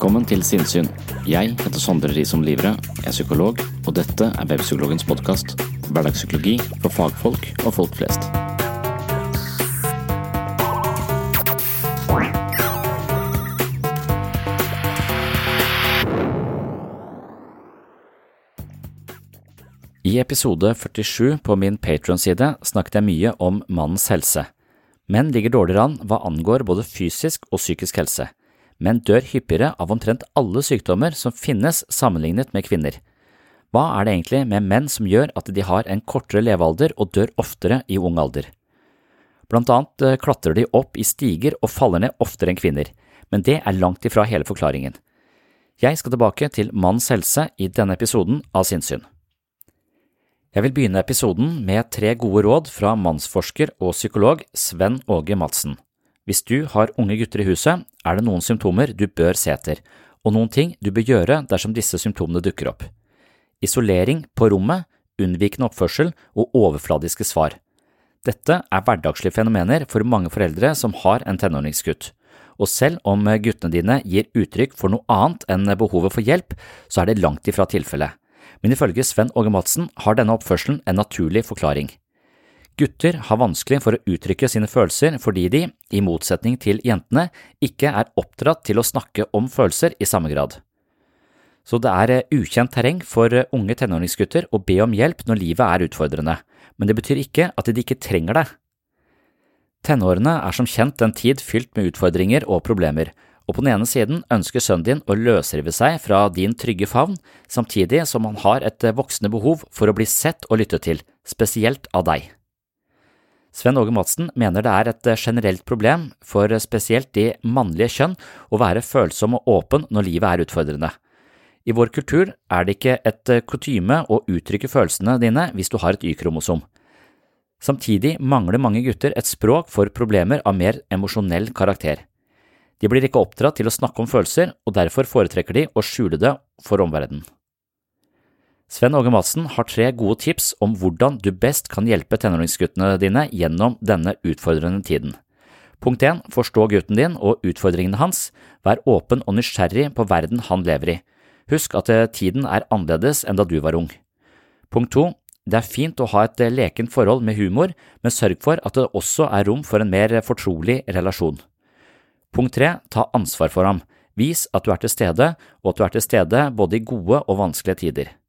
Velkommen til Sinnsyn. Jeg heter Sondre Risom Livre, er psykolog, og dette er Webpsykologens podkast. Hverdagspsykologi for fagfolk og folk flest. I episode 47 på min Patron-side snakket jeg mye om mannens helse. Menn ligger dårligere an hva angår både fysisk og psykisk helse. Menn dør hyppigere av omtrent alle sykdommer som finnes sammenlignet med kvinner. Hva er det egentlig med menn som gjør at de har en kortere levealder og dør oftere i ung alder? Blant annet eh, klatrer de opp i stiger og faller ned oftere enn kvinner, men det er langt ifra hele forklaringen. Jeg skal tilbake til manns helse i denne episoden av Sinnsyn. Jeg vil begynne episoden med tre gode råd fra mannsforsker og psykolog Sven Åge Madsen. Hvis du har unge gutter i huset, er det noen symptomer du bør se etter, og noen ting du bør gjøre dersom disse symptomene dukker opp. Isolering på rommet, unnvikende oppførsel og overfladiske svar. Dette er hverdagslige fenomener for mange foreldre som har en tenåringsgutt. Og selv om guttene dine gir uttrykk for noe annet enn behovet for hjelp, så er det langt ifra tilfellet men ifølge Sven Åge Madsen har denne oppførselen en naturlig forklaring. Gutter har vanskelig for å uttrykke sine følelser fordi de, i motsetning til jentene, ikke er oppdratt til å snakke om følelser i samme grad. Så det er ukjent terreng for unge tenåringsgutter å be om hjelp når livet er utfordrende, men det betyr ikke at de ikke trenger det. Tenårene er som kjent en tid fylt med utfordringer og problemer, og på den ene siden ønsker sønnen din å løsrive seg fra din trygge favn, samtidig som han har et voksende behov for å bli sett og lyttet til, spesielt av deg. Sven Åge Madsen mener det er et generelt problem for spesielt de mannlige kjønn å være følsom og åpen når livet er utfordrende. I vår kultur er det ikke et kutyme å uttrykke følelsene dine hvis du har et Y-kromosom. Samtidig mangler mange gutter et språk for problemer av mer emosjonell karakter. De blir ikke oppdratt til å snakke om følelser, og derfor foretrekker de å skjule det for omverdenen. Sven Åge Madsen har tre gode tips om hvordan du best kan hjelpe tenåringsguttene dine gjennom denne utfordrende tiden. Punkt 1. Forstå gutten din og utfordringene hans. Vær åpen og nysgjerrig på verden han lever i. Husk at eh, tiden er annerledes enn da du var ung. Punkt 2. Det er fint å ha et eh, lekent forhold med humor, men sørg for at det også er rom for en mer fortrolig relasjon. Punkt 3. ta ansvar for ham. Vis at du er til stede, og at du er til stede både i gode og vanskelige tider.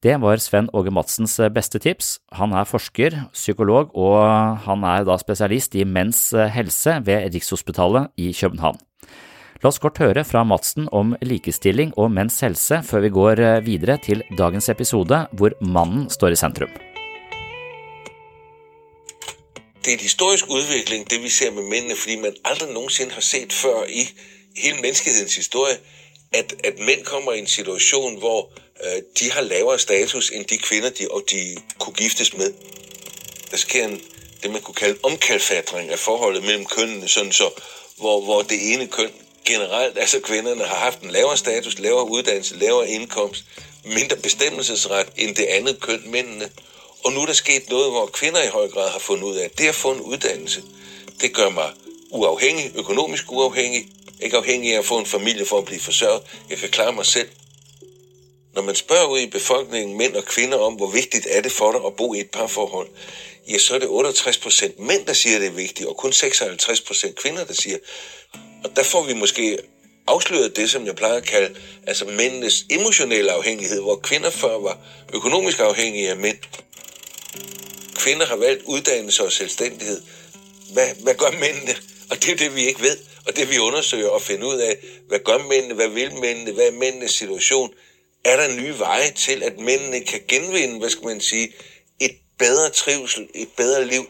Det var Sven Åge Madsens beste tips. Han er forsker, psykolog, og han er da spesialist i menns helse ved Rikshospitalet i København. La oss kort høre fra Madsen om likestilling og menns helse før vi går videre til dagens episode hvor mannen står i sentrum. det er en historisk utvikling, det vi ser med mennene, fordi man aldri noensinne har sett før i hele menneskehetens historie, at, at mænd kommer i en situation, hvor øh, de har lavere status end de kvinder, de, og de kunne giftes med. Der sker en, det, man kunne kalde omkalfatring af forholdet mellem kønnene, sådan så, hvor, hvor det ene køn generelt, altså kvinderne, har haft en lavere status, lavere uddannelse, lavere indkomst, mindre bestemmelsesret end det andet køn, mændene. Og nu er der sket noget, hvor kvinder i høj grad har fundet ud af, at det at få en uddannelse, det gør mig uafhængig, økonomisk uafhængig, ikke afhængig af at få en familie for at blive forsørget. Jeg kan klare mig selv. Når man spørger ud i befolkningen, mænd og kvinder, om hvor vigtigt er det for dig at bo i et parforhold, ja, så er det 68 procent mænd, der siger, det er vigtigt, og kun 56 procent kvinder, der siger. Og der får vi måske afsløret det, som jeg plejer at kalde altså mændenes emotionelle afhængighed, hvor kvinder før var økonomisk afhængige af mænd. Kvinder har valgt uddannelse og selvstændighed. Hvad, hvad gør mændene? Og det er det, vi ikke ved. Og det vi undersøger og finder ud af, hvad gør mændene, hvad vil mændene, hvad er mændenes situation? Er der nye veje til, at mændene kan genvinde, hvad skal man sige, et bedre trivsel, et bedre liv?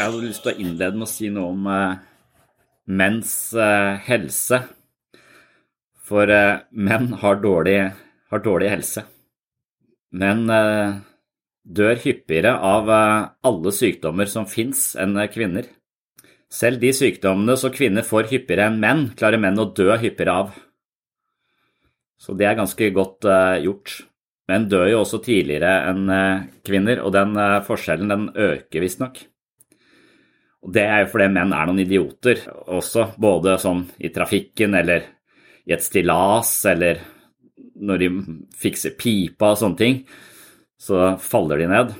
Jeg hadde lyst til å innlede med å si noe om eh, menns eh, helse. For eh, menn har dårlig, har dårlig helse. Menn eh, dør hyppigere av eh, alle sykdommer som fins, enn kvinner. Selv de sykdommene som kvinner får hyppigere enn menn, klarer menn å dø hyppigere av. Så det er ganske godt gjort. Menn dør jo også tidligere enn kvinner, og den forskjellen den øker visstnok. Og det er jo fordi menn er noen idioter også, både sånn i trafikken eller i et stillas eller når de fikser pipa og sånne ting, så faller de ned.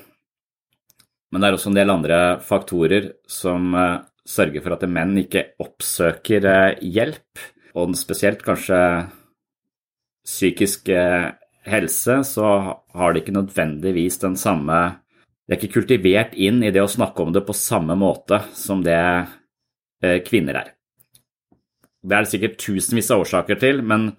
Men det er også en del andre faktorer som eh, sørger for at menn ikke oppsøker eh, hjelp, og spesielt kanskje psykisk eh, helse, så har de ikke nødvendigvis den samme det er ikke kultivert inn i det å snakke om det på samme måte som det kvinner er. Det er det sikkert tusenvis av årsaker til, men,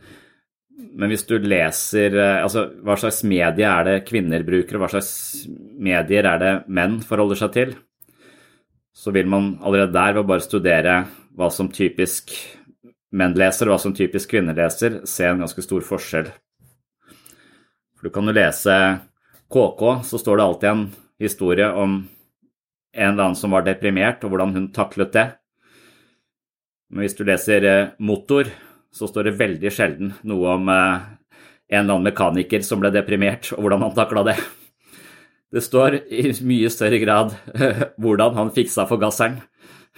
men hvis du leser eh, altså, hva slags medie er det kvinner bruker, og hva slags medier er det menn forholder seg til, så vil man allerede der ved å bare studere hva som typisk menn leser, og hva som typisk kvinner leser, se en ganske stor forskjell. For du kan jo lese KK, så står det alltid en historie om en eller annen som var deprimert, og hvordan hun taklet det. Men hvis du leser eh, Motor, så står det veldig sjelden noe om eh, en eller annen mekaniker som ble deprimert, og hvordan han takla det. Det står i mye større grad hvordan han fiksa forgasseren.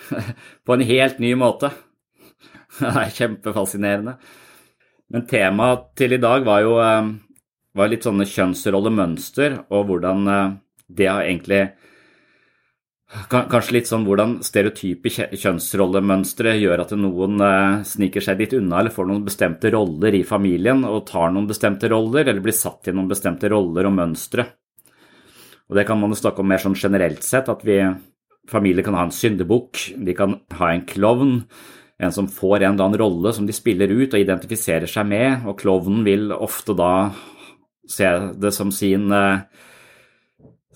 På en helt ny måte. Det er kjempefascinerende. Men temaet til i dag var jo eh, var litt sånne kjønnsrollemønster, og hvordan det har egentlig Kanskje litt sånn hvordan stereotype kjønnsrollemønstre gjør at noen eh, sniker seg litt unna eller får noen bestemte roller i familien og tar noen bestemte roller, eller blir satt i noen bestemte roller og mønstre. Og Det kan man jo snakke om mer sånn generelt sett, at vi, familier kan ha en syndebukk, de kan ha en klovn, en som får en eller annen rolle som de spiller ut og identifiserer seg med, og klovnen vil ofte da se det som sin eh,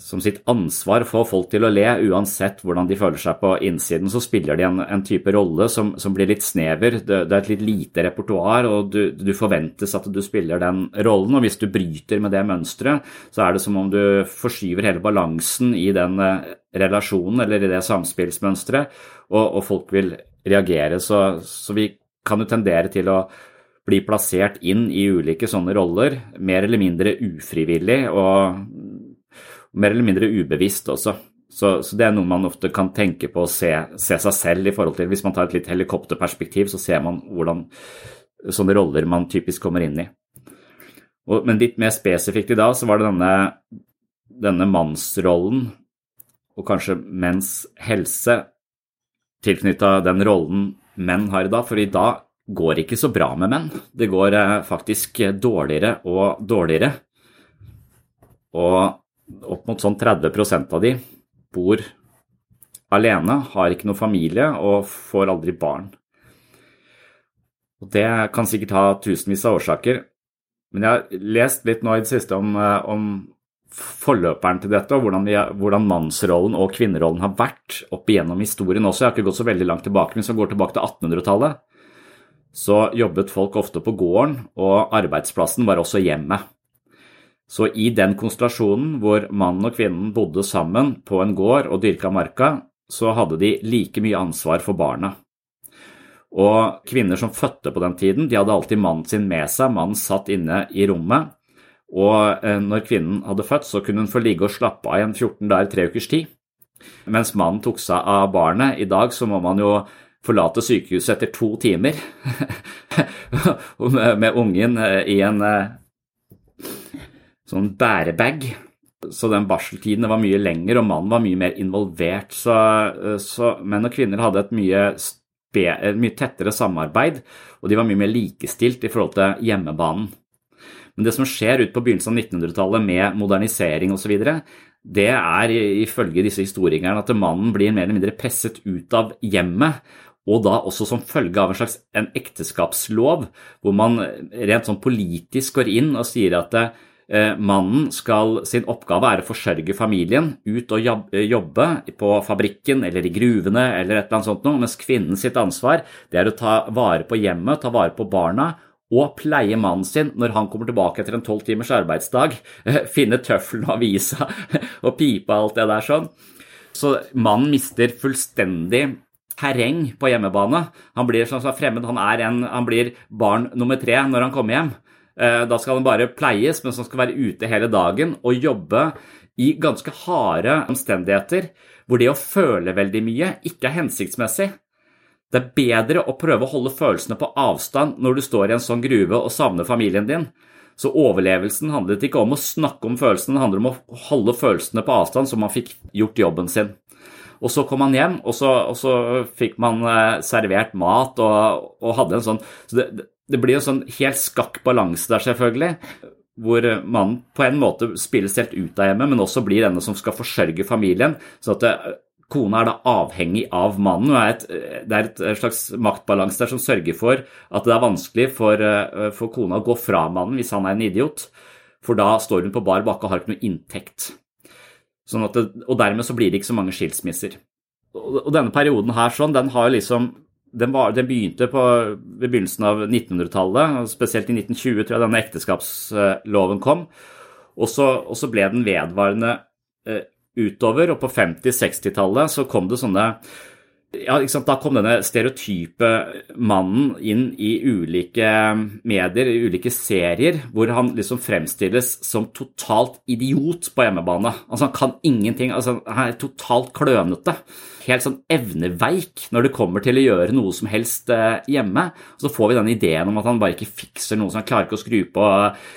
som sitt ansvar få folk til å le, uansett hvordan de føler seg på innsiden. Så spiller de en, en type rolle som, som, blir litt snever. Det, det, er et litt lite repertoar, og du, du, forventes at du spiller den rollen. Og hvis du bryter med det mønsteret, så er det som om du forskyver hele balansen i den uh, relasjonen eller i det samspillsmønsteret, og, og, folk vil reagere. Så, så vi kan jo tendere til å bli plassert inn i ulike sånne roller, mer eller mindre ufrivillig. og mer eller mindre ubevisst også. Så, så, det er noe man ofte kan tenke på å se, se, seg selv i forhold til Hvis man tar et litt helikopterperspektiv, så ser man hvordan sånne roller man typisk kommer inn i. Og, men litt mer spesifikt i dag så var det denne, denne mannsrollen, og kanskje menns helse, tilknytta den rollen menn har i dag. For i dag går det ikke så bra med menn. Det går eh, faktisk dårligere og dårligere. Og opp mot sånn 30% av de bor alene, har ikke noe familie og får aldri barn. Og Det kan sikkert ha tusenvis av årsaker, men jeg har lest litt nå i det siste om, eh, om forløperen til dette, og hvordan, vi, hvordan, mannsrollen og kvinnerollen har vært opp igjennom historien også. Jeg har ikke gått så veldig langt tilbake, men hvis vi går tilbake til 1800-tallet, så jobbet folk ofte på gården, og arbeidsplassen var også hjemmet. Så i den konstellasjonen hvor mannen og kvinnen bodde sammen på en gård og dyrka marka, så hadde de like mye ansvar for barna. Og kvinner som fødte på den tiden, de hadde alltid mannen sin med seg, mannen satt inne i rommet. Og eh, når kvinnen hadde født, så kunne hun få ligge og slappe av i en 14 dager, tre ukers tid. Mens mannen tok seg av barnet. I dag så må man jo forlate sykehuset etter to timer med ungen eh, i en eh, sånn bærebag. Så den barseltiden var mye lengre, og mannen var mye mer involvert. Så, så menn og kvinner hadde et mye spe, mye tettere samarbeid, og de var mye mer likestilt i forhold til hjemmebanen. Men det som skjer ut på begynnelsen av 1900-tallet med modernisering osv., det er ifølge disse historikerne at mannen blir mer eller mindre presset ut av hjemmet, og da også som følge av en slags en ekteskapslov, hvor man rent sånn politisk går inn og sier at Eh, mannen skal, sin oppgave er å forsørge familien, ut og eh, jobbe på fabrikken eller i gruvene eller et eller annet sånt noe, mens kvinnen sitt ansvar det er å ta vare på hjemmet, ta vare på barna og pleie mannen sin når han kommer tilbake etter en tolv timers arbeidsdag, finne tøffelen og avisa og pipe og alt det der sånn. Så mannen mister fullstendig terreng på hjemmebane. Han blir sånn fremmed, han, en, han blir barn nummer tre når han kommer hjem. Eh, da skal den bare pleies, mens som skal være ute hele dagen og jobbe i ganske harde omstendigheter, hvor det å føle veldig mye ikke er hensiktsmessig. Det er bedre å prøve å holde følelsene på avstand når du står i en sånn gruve og savner familien din. Så overlevelsen handlet ikke om å snakke om følelsene, det handler om å holde følelsene på avstand så man fikk gjort jobben sin. Og så kom han hjem, og så, og så fikk man eh, servert mat og, og hadde en sånn så det, det blir en sånn helt skakk balanse der, selvfølgelig, hvor mannen på en måte spilles helt ut av hjemmet, men også blir denne som skal forsørge familien. så at det, eh, Kona er da avhengig av mannen. og et, Det er et slags maktbalanse der som sørger for at det er vanskelig for, eh, for kona å gå fra mannen hvis han er en idiot, for da står hun på bar bakke og har ikke noe inntekt. Sånn det, og dermed så blir det ikke så mange skilsmisser. Og, og denne perioden her sånn, den har jo liksom den, var, den, begynte på, ved begynnelsen av 1900-tallet, spesielt i 1920 tror jeg denne ekteskapsloven kom. Og så, og så ble den vedvarende eh, utover, og på 50-60-tallet så kom det sånne ja, Da kom denne stereotype mannen inn i ulike medier, i ulike serier, hvor han liksom fremstilles som totalt idiot på hjemmebane. Altså Han kan ingenting. altså Han er totalt klønete helt sånn evneveik når det kommer til å gjøre noe som helst hjemme. hjemme. Så får vi den ideen om at han bare ikke fikser noe, så han klarer ikke å skru på,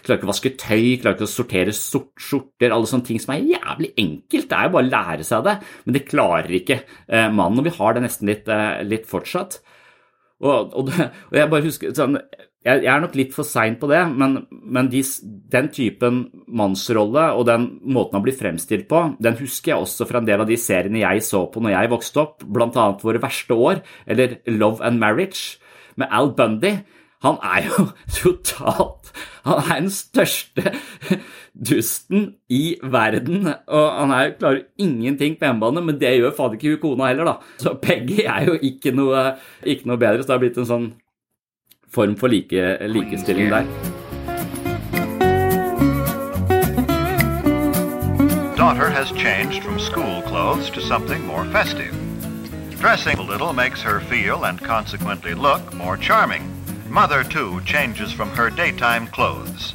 klarer ikke å vaske tøy, klarer ikke å sortere skjorter, alle sånne ting som er jævlig enkelt. Det er jo bare å lære seg det, men det klarer ikke eh, mannen, og vi har det nesten litt, eh, litt fortsatt. Og, og, og, jeg bare husker sånn, jeg, jeg er nok litt for sein på det, men, men de, den typen mannsrolle og den måten han blir fremstilt på, den husker jeg også fra en del av de seriene jeg så på når jeg vokste opp, bl.a. Våre verste år, eller Love and Marriage, med Al Bundy. Han er jo totalt Han er den største dusten i verden, og han er, klarer ingenting på hjemmebane, men det gjør fader ikke hun kona heller, da. Så Peggy er jo ikke noe, ikke noe bedre, så det har blitt en sånn form for like, eh, likestilling der. Daughter has changed from school clothes to something more festive. Dressing a little makes her feel and consequently look more charming. Mother, too, changes from her daytime clothes.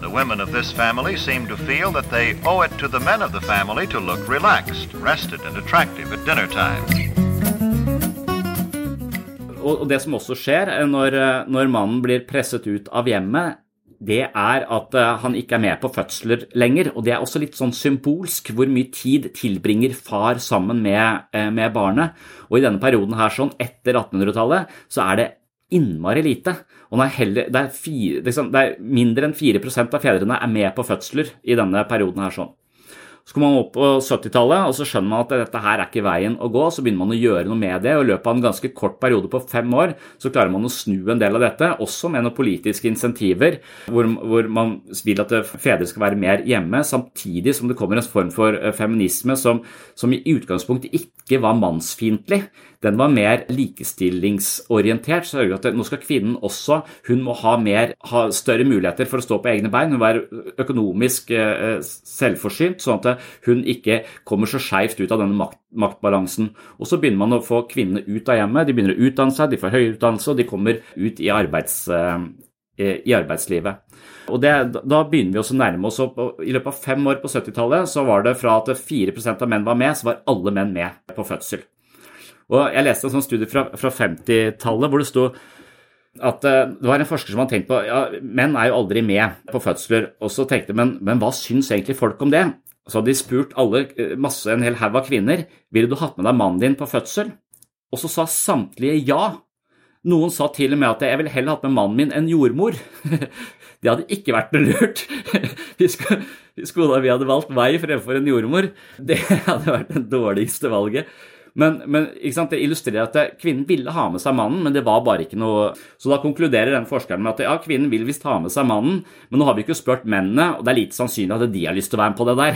The women of this family seem to feel that they owe it to the men of the family to look relaxed, rested, and attractive at dinner time. Og det som også skjer når, når mannen blir presset ut av hjemmet, det er at eh, han ikke er med på fødsler lenger. Og det er også litt sånn symbolsk hvor mye tid tilbringer far sammen med, eh, med barnet. Og i denne perioden her, sånn etter 1800-tallet, så er det innmari lite. Og heller, det, er fire, liksom, det, er mindre enn 4% av fedrene er med på fødsler i denne perioden her. sånn. Så kommer man opp på 70-tallet, og så skjønner man at dette her er ikke veien å gå. Så begynner man å gjøre noe med det, og i løpet av en ganske kort periode på fem år så klarer man å snu en del av dette, også med noen politiske insentiver, hvor, hvor man vil at fedre skal være mer hjemme, samtidig som det kommer en form for eh, feminisme som, som i utgangspunktet ikke var mannsfiendtlig den var mer likestillingsorientert. så at Nå skal kvinnen også hun må ha, mer, ha større muligheter for å stå på egne bein. Hun må være økonomisk eh, selvforsynt, sånn at hun ikke kommer så skeivt ut av denne makt, maktbalansen. Og Så begynner man å få kvinnene ut av hjemmet. De begynner å utdanne seg, de får høyere utdannelse, og de kommer ut i, arbeids, eh, i arbeidslivet. Og det, Da begynner vi å nærme oss opp. I løpet av fem år på 70-tallet så var det fra at 4% av menn var med, så var alle menn med på fødsel. Og Jeg leste en sånn studie fra, fra 50-tallet hvor det sto at uh, det var en forsker som hadde tenkt på ja, menn er jo aldri med på fødsler. Og så tenkte men, men hva syns egentlig folk om det? Så hadde de spurt alle, eh, masse, en hel haug av kvinner ville du hatt med deg mannen din på fødsel. Og så sa samtlige ja. Noen sa til og med at jeg ville heller hatt med mannen min enn jordmor. det hadde ikke vært noe lurt. Hvis kona vi hadde valgt meg fremfor en jordmor, det hadde vært det dårligste valget. Men, men det illustrerer at kvinnen ville ha med seg mannen, men det var bare ikke noe Så da konkluderer den forskeren med at ja, kvinnen vil visst ha med seg mannen, men nå har vi ikke spurt mennene, og det er lite sannsynlig at de har lyst til å være med på det der.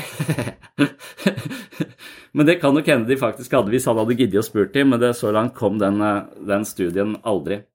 men det kan nok hende de faktisk hadde hvis han hadde giddet å spurt dem, men det, så langt kom den, eh, den studien aldri.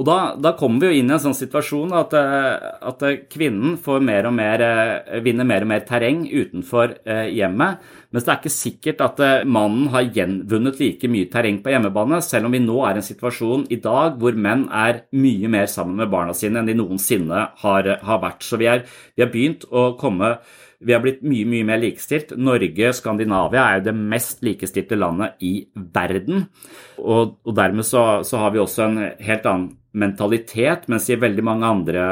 Og da, da, kommer vi jo inn i en sånn situasjon at, eh, at kvinnen mer mer, eh, vinner mer og mer terreng utenfor eh, hjemmet. Mens det er ikke sikkert at mannen har gjenvunnet like mye terreng på hjemmebane, selv om vi nå er i en situasjon i dag hvor menn er mye mer sammen med barna sine enn de noensinne har, har vært. Så vi, er, vi har begynt å komme vi har blitt mye mye mer likestilt. Norge, Skandinavia, er jo det mest likestilte landet i verden. Og, og dermed så, så, har vi også en helt annen mentalitet, mens i veldig mange andre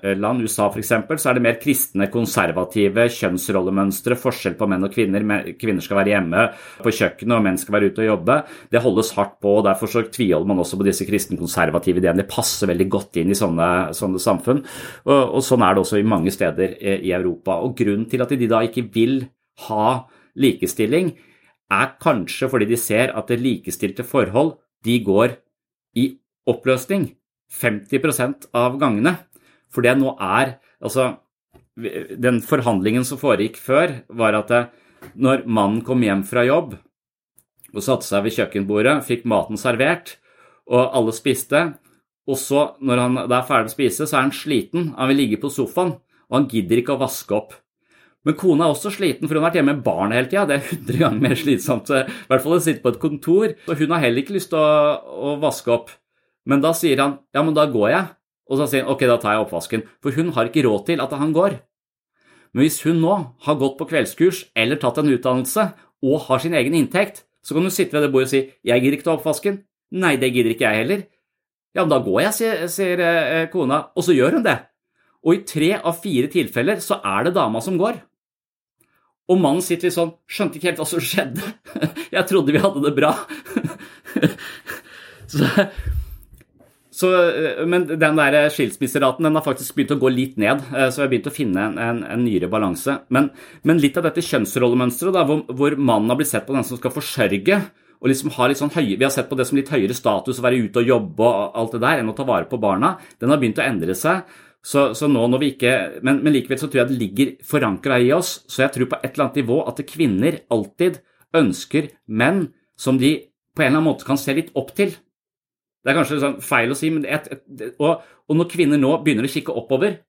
eh, land, USA f.eks., så er det mer kristne, konservative kjønnsrollemønstre, forskjell på menn og kvinner. Kvinner skal være hjemme på kjøkkenet, og menn skal være ute og jobbe. Det holdes hardt på, og derfor så tviholder man også på disse kristne, konservative ideene. De passer veldig godt inn i sånne, sånne samfunn, og, og, sånn er det også i mange steder i Europa. Og Grunnen til at de da ikke vil ha likestilling, er kanskje fordi de ser at det likestilte forhold de går i oppløsning. 50% av gangene. For det nå er Altså, den forhandlingen som foregikk før, var at det, når mannen kom hjem fra jobb og satte seg ved kjøkkenbordet, fikk maten servert, og alle spiste, og så, når han er ferdig med å spise, så er han sliten, han vil ligge på sofaen, og han gidder ikke å vaske opp. Men kona er også sliten, for hun har vært hjemme med barn hele tida. Det er 100 ganger mer slitsomt. I hvert fall å sitte på et kontor. Så hun har heller ikke lyst til å, å vaske opp. Men da sier han ja, men da går jeg. Og så sier han ok, da tar jeg oppvasken. For hun har ikke råd til at han går. Men hvis hun nå har gått på kveldskurs eller tatt en utdannelse og har sin egen inntekt, så kan hun sitte ved det bordet og si jeg gidder ikke ta oppvasken. Nei, det gidder ikke jeg heller. Ja, men da går jeg, sier, sier eh, kona. Og så gjør hun det. Og i tre av fire tilfeller så er det dama som går. Og mannen sitter litt sånn Skjønte ikke helt hva som skjedde. Jeg trodde vi hadde det bra. Så så, eh, men den der skilsmisseraten den har faktisk begynt å gå litt ned, eh, så vi har begynt å finne en, en, en nyere balanse. Men, men, litt av dette kjønnsrollemønsteret, hvor, hvor, mannen har blitt sett på den som skal forsørge og liksom har litt sånn høye, Vi har sett på det som litt høyere status å være ute og jobbe og alt det der, enn å ta vare på barna. Den har begynt å endre seg. Så, så nå når vi ikke, men, men, likevel så tror jeg det ligger forankra i oss. Så jeg tror på et eller annet nivå at kvinner alltid ønsker menn som de på en eller annen måte kan se litt opp til. Det er kanskje sånn feil å si, men et, et, og, og, når kvinner nå begynner å kikke oppover,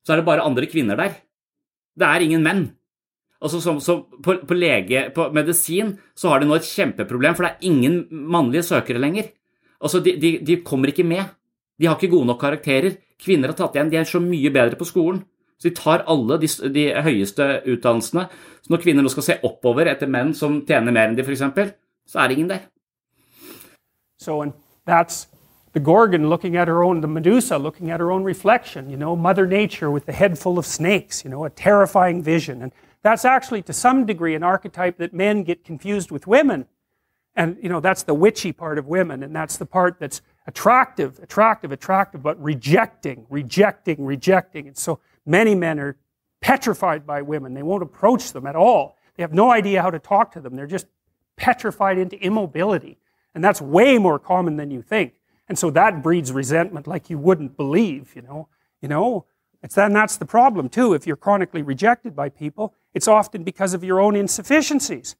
så er det bare andre kvinner der. Det er ingen menn. Altså så, så på, på, lege, på medisin så har de nå et kjempeproblem, for det er ingen mannlige søkere lenger. Altså, de, de, de kommer ikke med. De har ikke gode nok karakterer. Kvinner har tatt igjen. De er så mye bedre på skolen. Så de tar alle de, de høyeste utdannelsene. Så når kvinner nå skal se oppover etter menn som tjener mer enn de, f.eks., så er det ingen der. So That's the Gorgon looking at her own, the Medusa looking at her own reflection, you know, Mother Nature with the head full of snakes, you know, a terrifying vision. And that's actually to some degree an archetype that men get confused with women. And, you know, that's the witchy part of women, and that's the part that's attractive, attractive, attractive, but rejecting, rejecting, rejecting. And so many men are petrified by women. They won't approach them at all. They have no idea how to talk to them. They're just petrified into immobility. And that's way more common than you think. And so that breeds resentment like you wouldn't believe, you know. You know, it's then that's the problem too. If you're chronically rejected by people, it's often because of your own insufficiencies.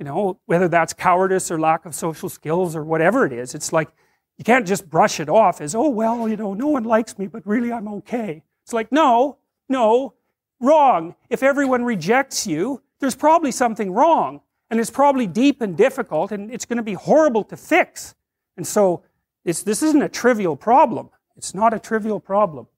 You know, whether that's cowardice or lack of social skills or whatever it is. It's like you can't just brush it off as, oh well, you know, no one likes me, but really I'm okay. It's like, no, no, wrong. If everyone rejects you, there's probably something wrong. And it's probably deep and difficult, and it's going to be horrible to fix. And so, this isn't a trivial problem. It's not a trivial problem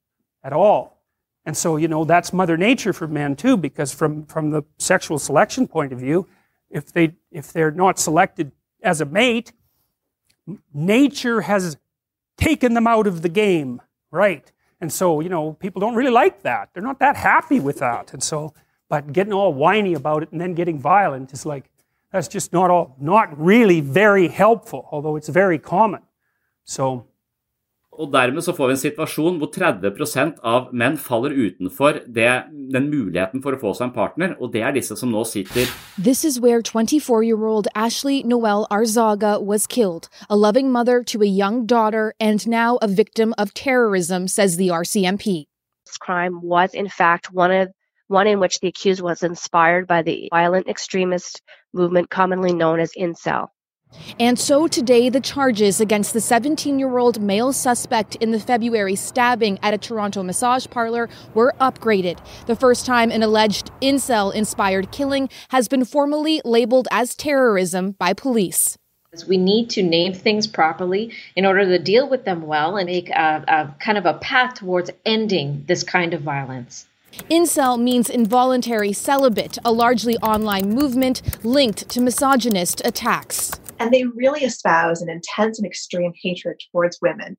at all. And so, you know, that's Mother Nature for men too, because from, from the sexual selection point of view, if, they, if they're not selected as a mate, nature has taken them out of the game, right? And so, you know, people don't really like that. They're not that happy with that. And so, but getting all whiny about it and then getting violent is like, that's just not all, not really very helpful, although it's very common. So, Og dermed så får vi en situasjon hvor 30 av menn faller utenfor det, den muligheten for å få seg en partner, og det er disse som nå sitter This is where 24-year-old Ashley Noel Arzaga was killed, a loving mother to a young daughter and now a victim of terrorism, says the RCMP. This crime was in fact one of one in which the accused was inspired by the violent extremist movement commonly known as incel. And so today, the charges against the 17 year old male suspect in the February stabbing at a Toronto massage parlor were upgraded. The first time an alleged incel inspired killing has been formally labeled as terrorism by police. We need to name things properly in order to deal with them well and make a, a kind of a path towards ending this kind of violence. Incel means involuntary celibate, a largely online movement linked to misogynist attacks. And they really espouse an intense and extreme hatred towards women.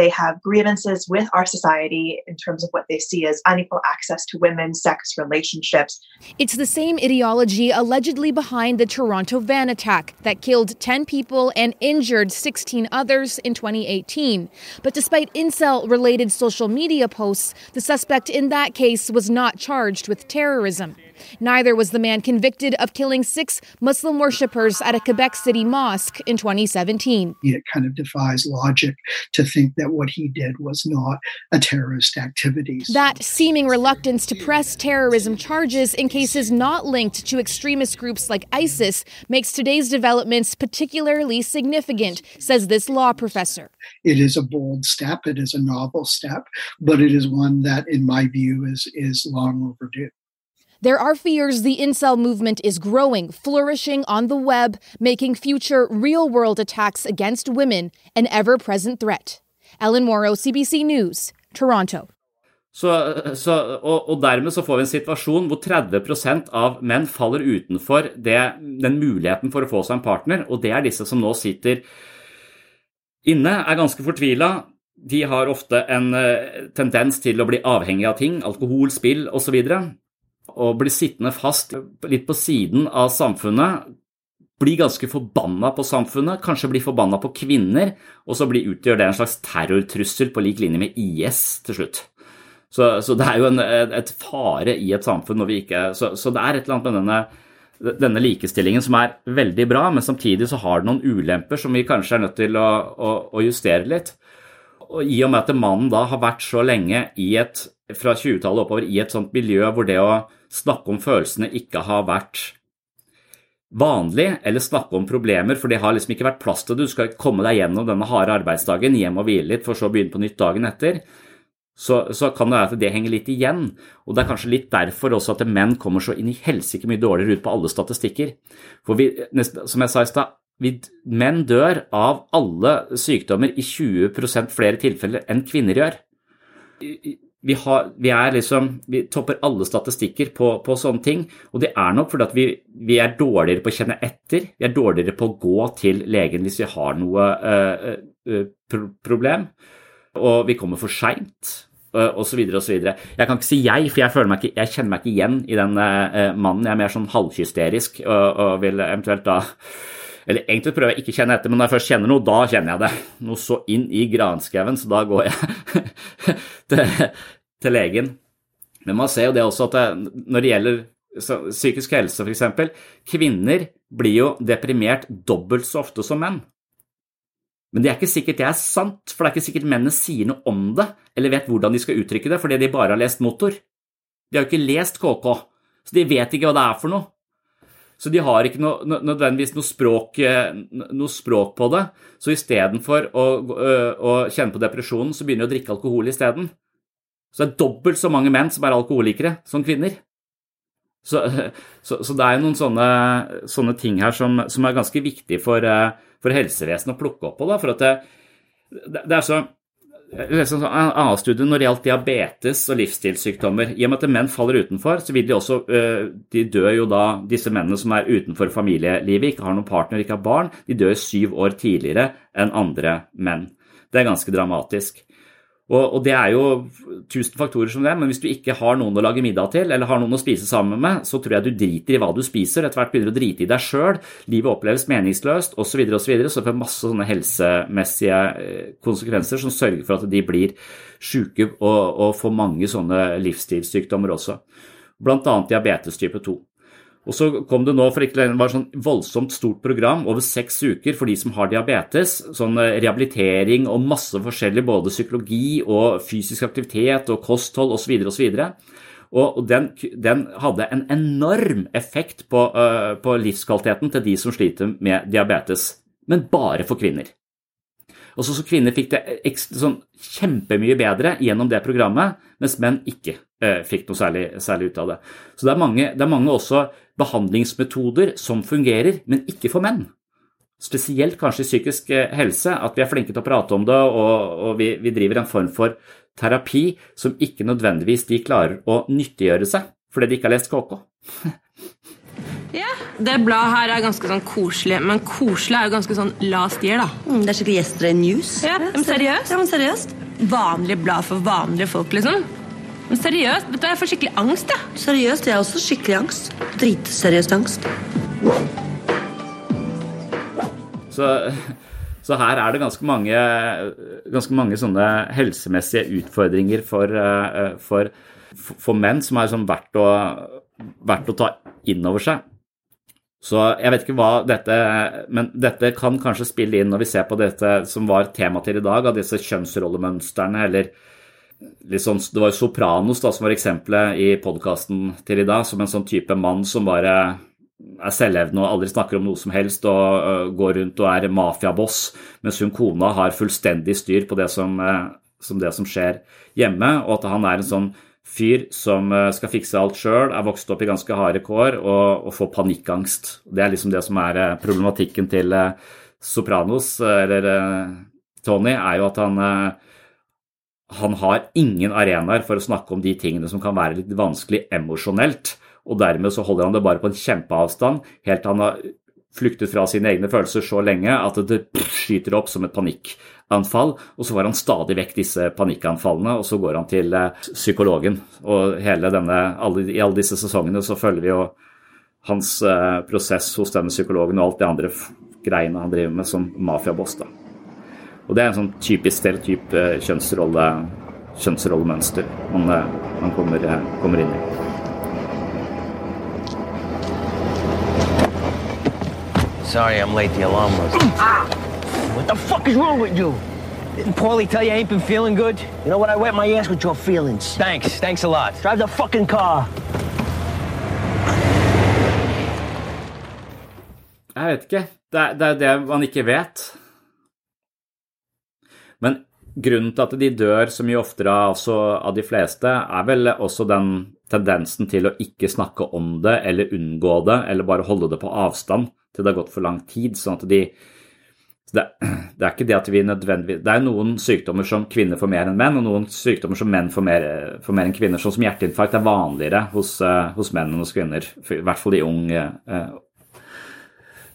They have grievances with our society in terms of what they see as unequal access to women's sex relationships. It's the same ideology allegedly behind the Toronto van attack that killed 10 people and injured 16 others in 2018. But despite incel related social media posts, the suspect in that case was not charged with terrorism. Neither was the man convicted of killing six Muslim worshippers at a Quebec City mosque in 2017. It kind of defies logic to think that what he did was not a terrorist activity. That seeming reluctance to press terrorism charges in cases not linked to extremist groups like ISIS makes today's developments particularly significant, says this law professor. It is a bold step, it is a novel step, but it is one that, in my view, is, is long overdue. There are fears the incel movement is growing, flourishing on the web, making future real world attacks against women an ever present threat. Ellen Morrow, CBC News, Toronto. Så, så, og, og, dermed så får vi en situasjon hvor 30 av menn faller utenfor det, den muligheten for å få seg en partner, og det er disse som nå sitter inne, er ganske fortvila. De har ofte en uh, tendens til å bli avhengig av ting, alkohol, spill osv og blir sittende fast litt på siden av samfunnet, blir ganske forbanna på samfunnet, kanskje blir forbanna på kvinner, og så blir, utgjør det en slags terrortrussel på lik linje med IS til slutt. Så, så det er jo en, et fare i et samfunn når vi ikke Så, så det er et eller annet med denne, denne likestillingen som er veldig bra, men samtidig så har det noen ulemper som vi kanskje er nødt til å, å, å justere litt. Og I og med at mannen da har vært så lenge i et, fra 20-tallet oppover i et sånt miljø hvor det å snakke om følelsene ikke har vært vanlig, eller snakke om problemer, for det har liksom ikke vært plass til det. Du skal komme deg gjennom denne harde arbeidsdagen, hjem og hvile litt, for så å begynne på nytt dagen etter. Så, så, kan det være at det henger litt igjen. Og det er kanskje litt derfor også at menn kommer så inn i helsike mye dårligere ut på alle statistikker. For vi, som jeg sa i stad, menn dør av alle sykdommer i 20% flere tilfeller enn kvinner gjør vi, har, vi, er liksom, vi topper alle statistikker på, på, sånne ting. Og det er nok fordi at vi, vi, er dårligere på å kjenne etter. Vi er dårligere på å gå til legen hvis vi har noe uh, uh, pro problem. Og vi kommer for seint. Uh, osv. osv. Jeg kan ikke si jeg, for jeg, meg ikke, jeg kjenner meg ikke igjen i den mannen. Jeg er mer sånn halvhysterisk og, og vil eventuelt da eller egentlig prøver jeg ikke å kjenne etter, men når jeg først kjenner noe, da kjenner jeg det. Noe så inn i granskauen, så da går jeg til, til, legen. Men man ser jo det også at det, når det gjelder psykisk helse, f.eks., kvinner blir jo deprimert dobbelt så ofte som menn. Men det er ikke sikkert det er sant, for det er ikke sikkert mennene sier noe om det, eller vet hvordan de skal uttrykke det, fordi de bare har lest motor. De har jo ikke lest KK, så de vet ikke hva det er for noe. Så de har ikke noe, nødvendigvis noe språk, eh, noe språk, på det. Så istedenfor å, å kjenne på depresjonen, så begynner de å drikke alkohol isteden. Så det er dobbelt så mange menn som er alkoholikere som kvinner. Så, så, så det er jo noen sånne, sånne ting her som, som, er ganske viktig for, for helsevesenet å plukke opp på. Da, for at det, det er så en annen studie når det gjaldt diabetes og livsstilssykdommer. I og med at menn faller utenfor, så vil de også øh, De dør jo da, disse mennene som er utenfor familielivet, ikke har noen partner, ikke har barn, de dør syv år tidligere enn andre menn. Det er ganske dramatisk. Og, og, det er jo tusen faktorer som det, men hvis du ikke har noen å lage middag til, eller har noen å spise sammen med, så tror jeg du driter i hva du spiser. Etter hvert begynner du å drite i deg sjøl, livet oppleves meningsløst osv., så, videre, og så, så får masse sånne helsemessige eh, konsekvenser som sørger for at de blir syke og, og får mange sånne livsstilssykdommer også. Annet diabetes type 2. Og så kom det nå for ikke lenge, var et sånn voldsomt stort program over seks uker for de som har diabetes. Sånn eh, rehabilitering og masse forskjellig, både psykologi og fysisk aktivitet og kosthold osv. osv. Og den, den, hadde en enorm effekt på, uh, på livskvaliteten til de som sliter med diabetes. Men bare for kvinner. Og så, så Kvinner fikk det sånn, kjempemye bedre gjennom det programmet, mens menn ikke eh, fikk noe særlig, særlig, ut av det. Så det er, mange, det er mange også behandlingsmetoder som fungerer, men ikke for menn. Spesielt kanskje i psykisk eh, helse, at vi er flinke til å prate om det, og, og vi, vi driver en form for terapi som ikke nødvendigvis de klarer å nyttiggjøre seg fordi de ikke har lest KK. Ja, Det bladet her er ganske sånn koselig, men koselig er jo ganske sånn last year, da. Mm, det er skikkelig Yesterday News. Ja, men seriøst? Ja, men seriøst. Vanlig blad for vanlige folk, liksom. Men seriøst, vet du, jeg får skikkelig angst, jeg. Ja. Seriøst, jeg har også skikkelig angst. Dritseriøst angst. Så, så, her er det ganske mange, ganske mange sånne helsemessige utfordringer for, eh, for, for menn som er sånn verdt, å, verdt å ta inn over seg. Så jeg vet ikke hva dette Men dette kan kanskje spille inn når vi ser på dette som var tema til i dag, av disse kjønnsrollemønstrene, eller sånn Det var jo Sopranos da, som var eksempelet i podkasten til i dag, som en sånn type mann som bare er selvhevdende og aldri snakker om noe som helst og uh, går rundt og er mafiaboss, mens hun kona har fullstendig styr på det som, uh, som det som skjer hjemme, og at han er en sånn fyr som eh, skal fikse alt sjøl, er vokst opp i ganske harde kår og, og, får panikkangst. Det er liksom det som er problematikken til Sopranos, eller Tony, er jo at han, han har ingen arenaer for å snakke om de tingene som kan være litt vanskelig emosjonelt. Og dermed så holder han det bare på en kjempeavstand, helt til han har flyktet fra sine egne følelser så lenge at det skyter opp som et panikkanfall. og så får han stadig vekk disse panikkanfallene, og så går han til eh, psykologen. Og denne, alle, i alle disse sesongene så følger vi jo hans eh, prosess hos denne psykologen og alt det andre greiene han driver med som mafiaboss. da. Og det er en sånn typisk stereotyp eh, kjønnsrolle, kjønnsrollemønster man, man kommer, kommer inn i. Sorry, I'm late. The alarm was. What the fuck is wrong with you? Didn't Paulie tell you I ain't been feeling good? You know what? I wet my ass with your feelings. Thanks. Thanks a lot. Drive the fucking car. Jeg vet ikke. Det er, det er det man ikke vet. Grunnen til at de dør så mye oftere altså av de fleste, er vel også den tendensen til å ikke snakke om det eller unngå det, eller bare holde det på avstand til det har gått for lang tid. sånn at de det, det, er ikke det at vi nødvendigvis Det er noen sykdommer som kvinner får mer enn menn, og noen sykdommer som menn får mer, får mer enn kvinner. Sånn som hjerteinfarkt er vanligere hos, uh, hos, menn enn hos kvinner. I hvert fall i ung, uh,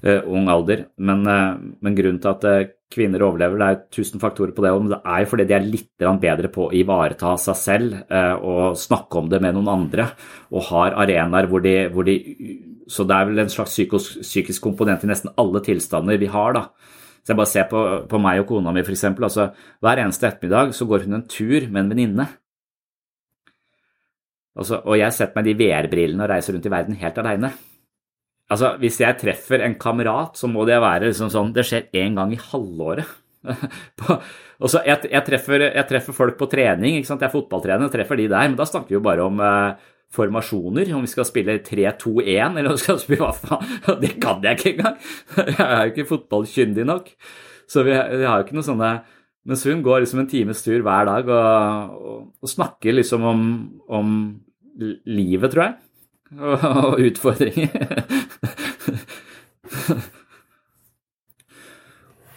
ung alder. Men, men, grunnen til at kvinner overlever, det er tusen faktorer på det. men det er jo fordi de er litt bedre på å ivareta seg selv og snakke om det med noen andre. Og har arenaer hvor de, hvor de Så det er vel en slags psykisk, psykisk komponent i nesten alle tilstander vi har, da. Så jeg bare ser på, på meg og kona mi, f.eks. Altså, hver eneste ettermiddag så går hun en tur med en venninne. Altså, og jeg setter meg de VR-brillene og reiser rundt i verden helt aleine. Altså, hvis jeg treffer en kamerat, så må det være liksom sånn Det skjer én gang i halvåret. og så jeg, jeg, treffer, jeg, treffer, folk på trening, ikke sant? jeg er fotballtrener og treffer de der, men da snakker vi jo bare om eh, formasjoner, om vi skal spille 3-2-1 eller om vi skal spille hva faen. Det kan jeg ikke engang! Jeg er jo ikke fotballkyndig nok. Så vi, vi har jo ikke noe sånne Mens hun går liksom en times tur hver dag og, og, og snakker liksom om, om livet, tror jeg. Og, og utfordringer.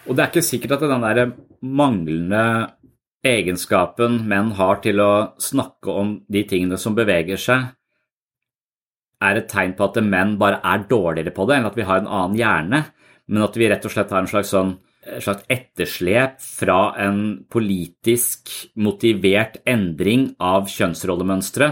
Og det er ikke sikkert at den der manglende egenskapen menn har til å snakke om de tingene som beveger seg, er et tegn på at menn bare er dårligere på det, enn at vi har en annen hjerne, men at vi rett og slett har en slags sånn slags etterslep fra en politisk motivert endring av kjønnsrollemønstre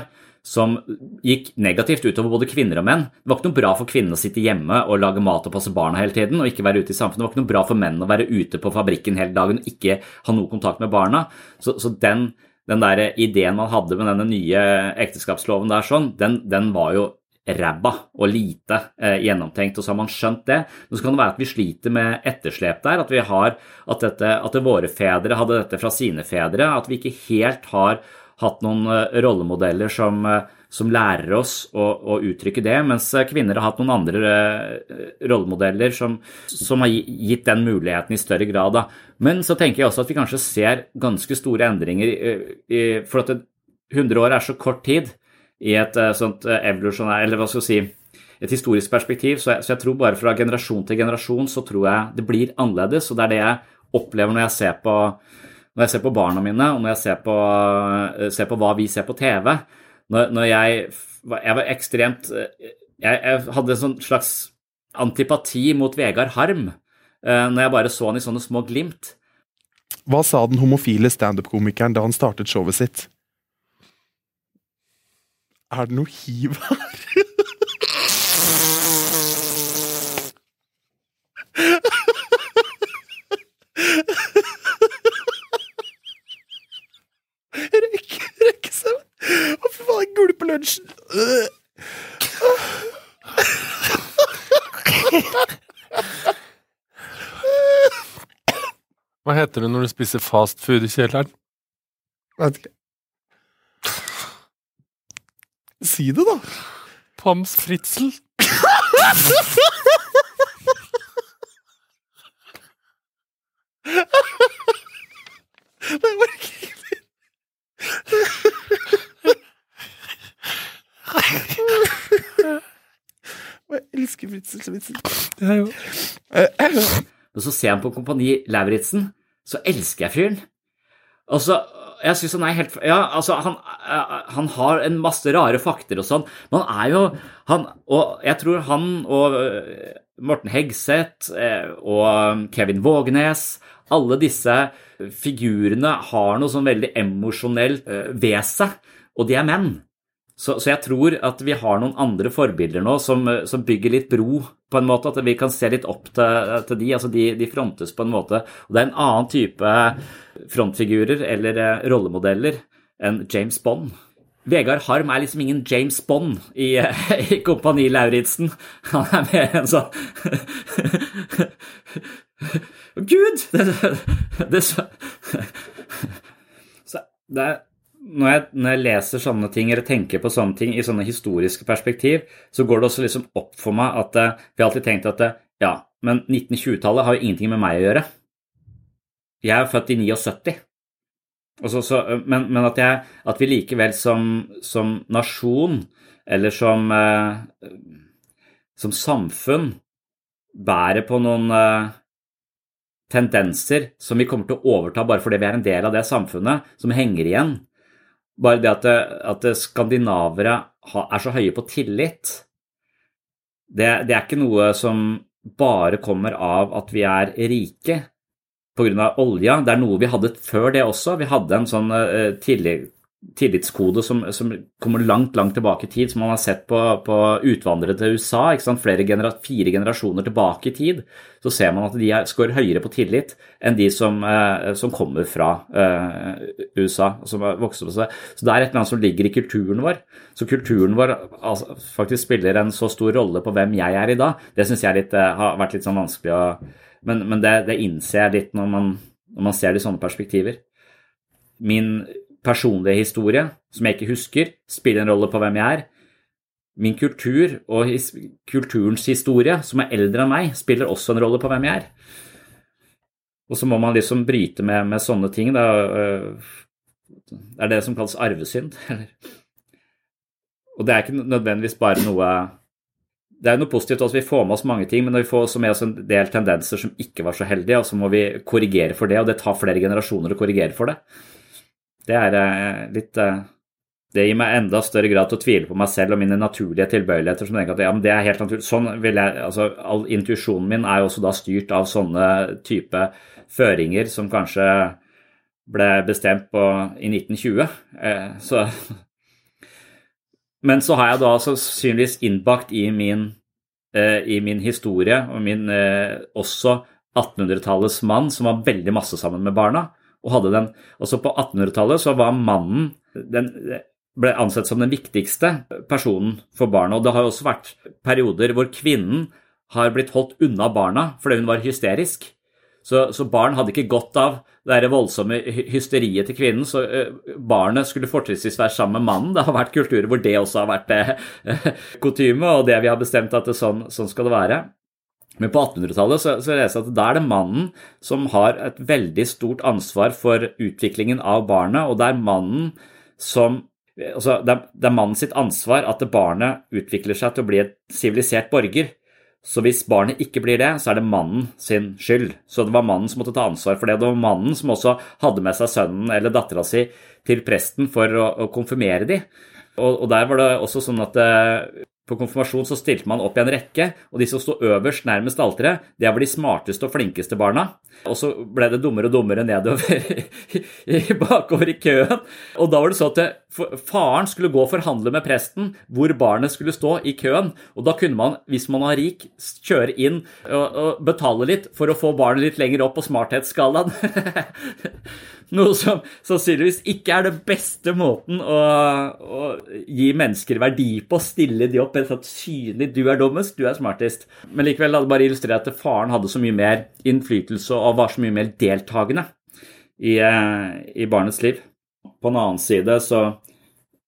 som gikk negativt utover både kvinner og menn. Det var ikke noe bra for kvinnene å sitte hjemme og lage mat og passe barna hele tiden og ikke være ute i samfunnet. Det var ikke noe bra for menn å være ute på fabrikken hele dagen og ikke ha noe kontakt med barna. Så, så den, den der ideen man hadde med denne nye ekteskapsloven der, sånn, den, den var jo ræva og lite eh, gjennomtenkt, og så har man skjønt det. Men så kan det være at vi sliter med etterslep der, at vi har at, dette, at våre fedre hadde dette fra sine fedre, at vi ikke helt har hatt noen eh, rollemodeller som, eh, som lærer oss å, å, uttrykke det, mens eh, kvinner har hatt noen andre rollemodeller som, som, har gitt den muligheten i større grad. Da. Men så tenker jeg også at vi kanskje ser ganske store endringer, for at 100 år er så kort tid i et sånt evolusjonær, eller hva skal vi si, et historisk perspektiv, så jeg, så jeg, tror bare fra generasjon til generasjon så tror jeg det blir annerledes, og det er det jeg opplever når jeg ser på når jeg ser på barna mine, og når jeg ser på, eh, ser på hva vi ser på TV Når, når jeg, jeg, var ekstremt jeg, jeg, hadde en sånn slags antipati mot Vegard Harm eh, når jeg bare så han i sånne små glimt. Hva sa den homofile standup-komikeren da han startet showet sitt? Er det noe hiv her? Rekke, rekke seg Å, fy faen, gulpe lunsjen. Hva heter det når du spiser fast food i kjelleren? Vet ikke. Si det, da. Pams fritzel. Det var ikke Jeg elsker fritzel. Jeg òg. Og så ser han på Kompani Lauritzen, så elsker jeg fyren. Og så jeg synes han er helt Ja, altså, han, han, har en masse rare fakter og sånn, men han er jo han, Og jeg tror han og eh, Morten Hegseth eh, og Kevin Vågenes Alle disse figurene har noe sånn veldig emosjonelt eh, ved seg, og de er menn. Så, så, jeg tror at vi har noen andre forbilder nå som, som, bygger litt bro, på en måte. At vi kan se litt opp til, til de. Altså de, de, frontes på en måte. Og det er en annen type frontfigurer eller eh, rollemodeller enn James Bond. Vegard Harm er liksom ingen James Bond i, i Kompani Lauritzen. Han er mer en sånn Gud! Det, det, det, så, det er når jeg, når jeg, leser sånne ting eller tenker på sånne ting i sånne historiske perspektiv, så går det også liksom opp for meg at uh, vi har alltid tenkt at uh, ja, men 1920-tallet har jo ingenting med meg å gjøre. Jeg er født i 79. Så, så, men, men at, jeg, at, vi likevel som, som nasjon, eller som, som samfunn, bærer på noen tendenser som vi kommer til å overta bare fordi vi er en del av det samfunnet, som henger igjen bare det at, at skandinavere er så høye på tillit, det, det, er ikke noe som bare kommer av at vi er rike pga. olja. Det er noe vi hadde før det også. Vi hadde en sånn uh, tillit, tillitskode som, som, kommer langt langt tilbake i tid, som man har sett på, på utvandrere til USA. Flere genera fire generasjoner tilbake i tid, så ser man at de er, scorer høyere på tillit enn de som, eh, som kommer fra eh, USA. som har vokst seg. Så det er et eller annet som ligger i kulturen vår. Så kulturen vår altså, faktisk spiller en så stor rolle på hvem jeg er i dag. Det syns jeg litt, eh, har vært litt sånn vanskelig å Men, men det, det, innser jeg litt når man, når man ser det i sånne perspektiver. Min personlige historie, som jeg ikke husker, spiller en rolle på hvem jeg er. Min kultur og his kulturens historie, som er eldre enn meg, spiller også en rolle på hvem jeg er. Og så må man liksom bryte med, med sånne ting. Da. Det er det som kalles arvesynd. Og det er ikke nødvendigvis bare noe Det er noe positivt også, vi får med oss mange ting, men når vi får også med oss en del tendenser som ikke var så heldige, og så må vi korrigere for det, og det tar flere generasjoner å korrigere for det. Det er eh, litt eh, Det gir meg enda større grad til å tvile på meg selv og mine naturlige tilbøyeligheter. som tenker at ja, men det er helt naturlig. Sånn vil jeg, altså all Intuisjonen min er jo også da styrt av sånne type føringer som kanskje ble bestemt på, i 1920. Eh, så Men så har jeg da sannsynligvis innbakt i min, i min historie og min også 1800-tallets mann som var veldig masse sammen med barna og hadde den Også på 1800-tallet så var mannen den ble ansett som den viktigste personen for barna. Og det har også vært perioder hvor kvinnen har blitt holdt unna barna fordi hun var hysterisk. Så, så barn hadde ikke godt av det der voldsomme hysteriet til kvinnen, så uh, barnet skulle fortrinnsvis være sammen med mannen. Det har vært kulturer hvor det også har vært uh, kutyme, og det vi har bestemt at det, sånn, sånn skal det være. Men på 1800-tallet så, så leser jeg at da er det mannen som har et veldig stort ansvar for utviklingen av barnet, og det er mannen som altså det, er, det er mannen sitt ansvar at barnet utvikler seg til å bli et sivilisert borger. Så hvis barnet ikke blir det, så er det mannen sin skyld. Så det var mannen som måtte ta ansvar for det. Det var mannen som også hadde med seg sønnen eller dattera si til presten for å, å konfirmere dem. Og, og, der var det også sånn at eh, på konfirmasjon så stilte man opp i en rekke, og de som sto øverst nærmest alteret, det var de smarteste og flinkeste barna. Og så ble det dummere og dummere nedover bakover i køen. Og da var det så at faren skulle gå og forhandle med presten hvor barnet skulle stå i køen. Og da kunne man, hvis man var rik, kjøre inn og, og betale litt for å få barnet litt lenger opp på smarthetsskalaen. Noe som sannsynligvis ikke er den beste måten å, å, gi mennesker verdi på. Stille de opp helt sånn synlig 'du er dummest, du er smartest'. Men likevel hadde det bare illustrert at faren hadde så mye mer innflytelse og var så mye mer deltakende i, eh, i barnets liv. På en annen side, så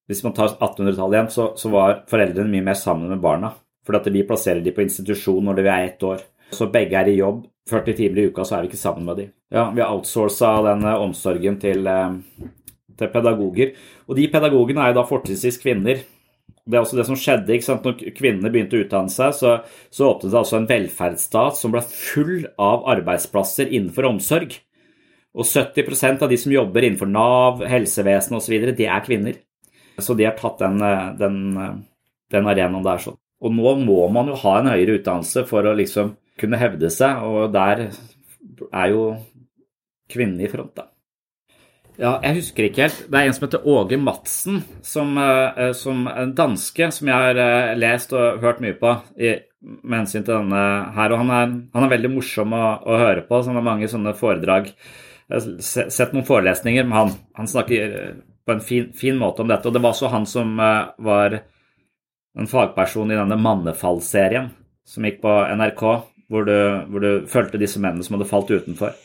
hvis man tar 1800-tallet igjen, så, så, var foreldrene mye mer sammen med barna. For at vi plasserer de på institusjon når de er ett år. Så begge er i jobb 40 timer i uka, så er vi ikke sammen med dem. Ja, vi har outsourca den eh, omsorgen til, eh, til, pedagoger. Og de pedagogene er jo da fortrinnsvis kvinner. Det er også det som skjedde. ikke sant? Når kvinnene begynte å utdanne seg, så, så åpnet det altså en velferdsstat som ble full av arbeidsplasser innenfor omsorg. Og 70% av de som jobber innenfor Nav, helsevesen osv., de er kvinner. Så de har tatt den, eh, den, den arenaen der. sånn. Og nå må man jo ha en høyere utdannelse for å liksom kunne hevde seg, og der er jo kvinnen i front, da. Ja, jeg husker ikke helt. Det er en som heter Åge Madsen, som, uh, som en danske som jeg har uh, lest og hørt mye på i, med hensyn til denne her. Og han er, han er veldig morsom å, å, høre på, så han har mange sånne foredrag. Jeg har sett noen forelesninger med han. Han snakker på en fin, fin måte om dette. Og det var også han som var en fagperson i denne Mannefall-serien som gikk på NRK, hvor du, hvor du fulgte disse mennene som hadde falt utenfor.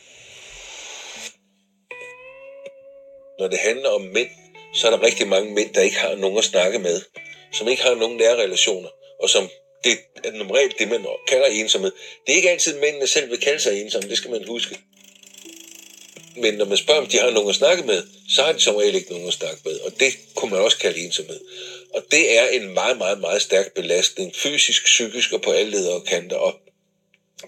Når det handler om menn, så er det riktig mange menn der ikke har noen å snakke med. Som ikke har noen nære relasjoner. Og som det er normalt det, man kalder ensomhed. Det er ikke altid mændene selv vil kalde sig ensomme, det skal man huske. Men når man spørger, om de har nogen at snakke med, så har de som regel ikke nogen at snakke med. Og det kunne man også kalde ensomhed. Og det er en meget, meget, meget stærk belastning, fysisk, psykisk og på alle ledere og kanter. Og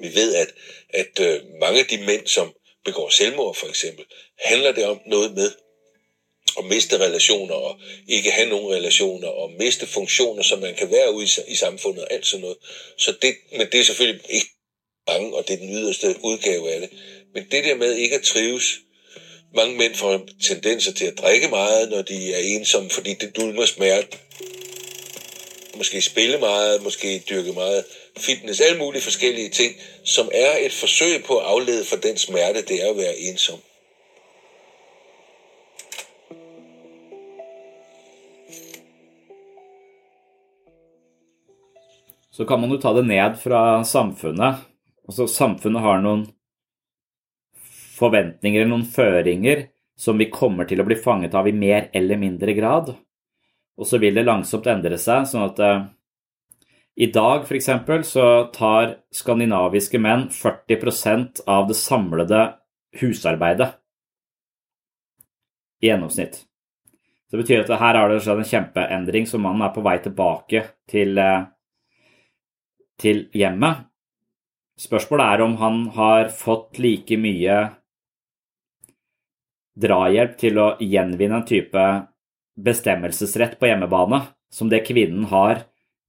vi ved, at, at øh, mange af de mænd, som begår selvmord for eksempel, handler det om noget med at miste relationer og ikke have nogen relationer og miste funktioner, som man kan være ude i, i samfundet og alt sådan noget. Så det, men det er selvfølgelig ikke bange, og det er den yderste udgave af det. Men det der med ikke at trives Mange mænd får tendenser til at drikke meget, når de er ensomme, fordi det dulmer smerte. Måske spille meget, måske dyrke meget fitness, alle mulige forskellige ting, som er et forsøg på at aflede for den smerte, det er at være ensom. Så kan man jo ta det ned fra samfunnet. Altså Samfunnet har noen forventninger eller noen føringer som vi kommer til å bli fanget av i mer eller mindre grad. Og så vil det langsomt endre seg, sånn at eh, i dag f.eks. så tar skandinaviske menn 40% av det samlede husarbeidet i gjennomsnitt. Så det betyr at her har det skjedd en kjempeendring, så mannen er på vei tilbake til, eh, til hjemmet. Spørsmålet er om han har fått like mye drahjelp til å gjenvinne en type bestemmelsesrett på hjemmebane som det kvinnen har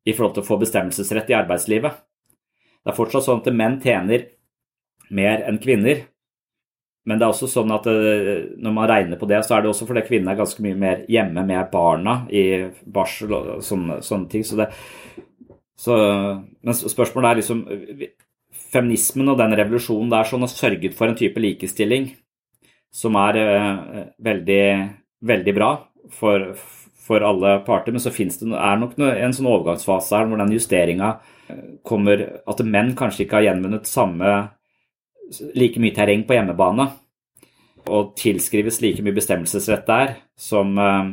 i forhold til å få bestemmelsesrett i arbeidslivet. Det er fortsatt sånn at menn tjener mer enn kvinner, men det er også sånn at eh, når man regner på det, så er det også fordi kvinnene er ganske mye mer hjemme med barna i barsel og sånne, sånne ting. Så det, så, men spørsmålet er liksom Feminismen og den revolusjonen der sånn har sørget for en type likestilling som er uh, veldig, veldig bra for, for alle parter. Men så finnes det er nok en sånn overgangsfase her hvor den justeringa kommer At menn kanskje ikke har gjenvunnet samme like mye terreng på hjemmebane og tilskrives like mye bestemmelsesrett der som, uh,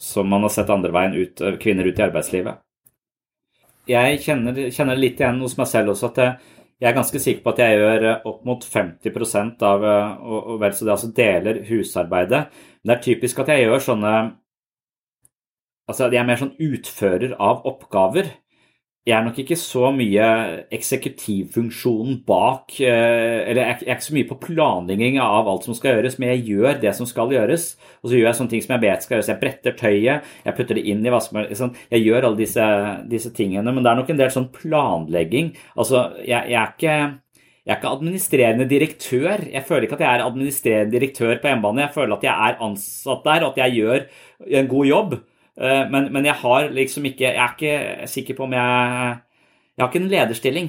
som man har sett andre veien ut, kvinner ut i arbeidslivet. Jeg kjenner, kjenner litt igjen hos meg selv også at jeg, jeg er ganske sikker på at jeg gjør eh, opp mot 50% av og, og vel så det altså deler husarbeidet. Men det er typisk at jeg gjør sånne Altså jeg er mer sånn utfører av oppgaver. Jeg er nok ikke så mye eksekutivfunksjonen bak Eller jeg er ikke så mye på planlegging av alt som skal gjøres, men jeg gjør det som skal gjøres. Og så gjør jeg sånne ting som jeg vet skal gjøres. Jeg bretter tøyet, jeg putter det inn i vaskemaskinen sånn. Jeg gjør alle disse, disse, tingene, men det er nok en del sånn planlegging. Altså, jeg, jeg er ikke jeg er ikke administrerende direktør. Jeg føler ikke at jeg er administrerende direktør på hjemmebane. Jeg føler at jeg er ansatt der, og at jeg gjør en god jobb. Men, men, jeg har liksom ikke Jeg er ikke sikker på om jeg Jeg har ikke en lederstilling.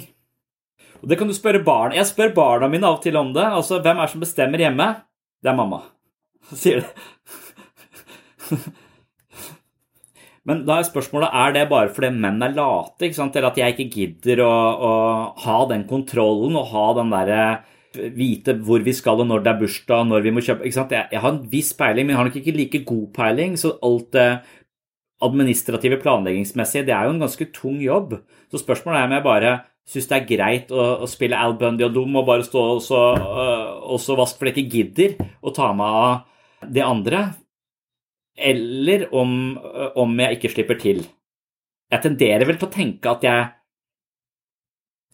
Og det kan du spørre barn Jeg spør barna mine av og til om det. Altså, hvem er det som bestemmer hjemme? Det er mamma. Sier det. Men da er spørsmålet er det bare fordi menn er late, ikke sant? eller at jeg ikke gidder å, å ha den kontrollen og ha den derre vite hvor vi skal og når det er bursdag når vi må kjøpe ikke sant? Jeg, jeg har en viss peiling, men jeg har nok ikke like god peiling. Så alt det administrative planleggingsmessige, det er jo en ganske tung jobb. Så spørsmålet er om jeg bare syns det er greit å, å, spille Al Bundy og dum og bare stå og så, uh, vaske fordi jeg ikke gidder å ta meg av det andre eller om, om, jeg ikke slipper til. Jeg tenderer vel til å tenke at jeg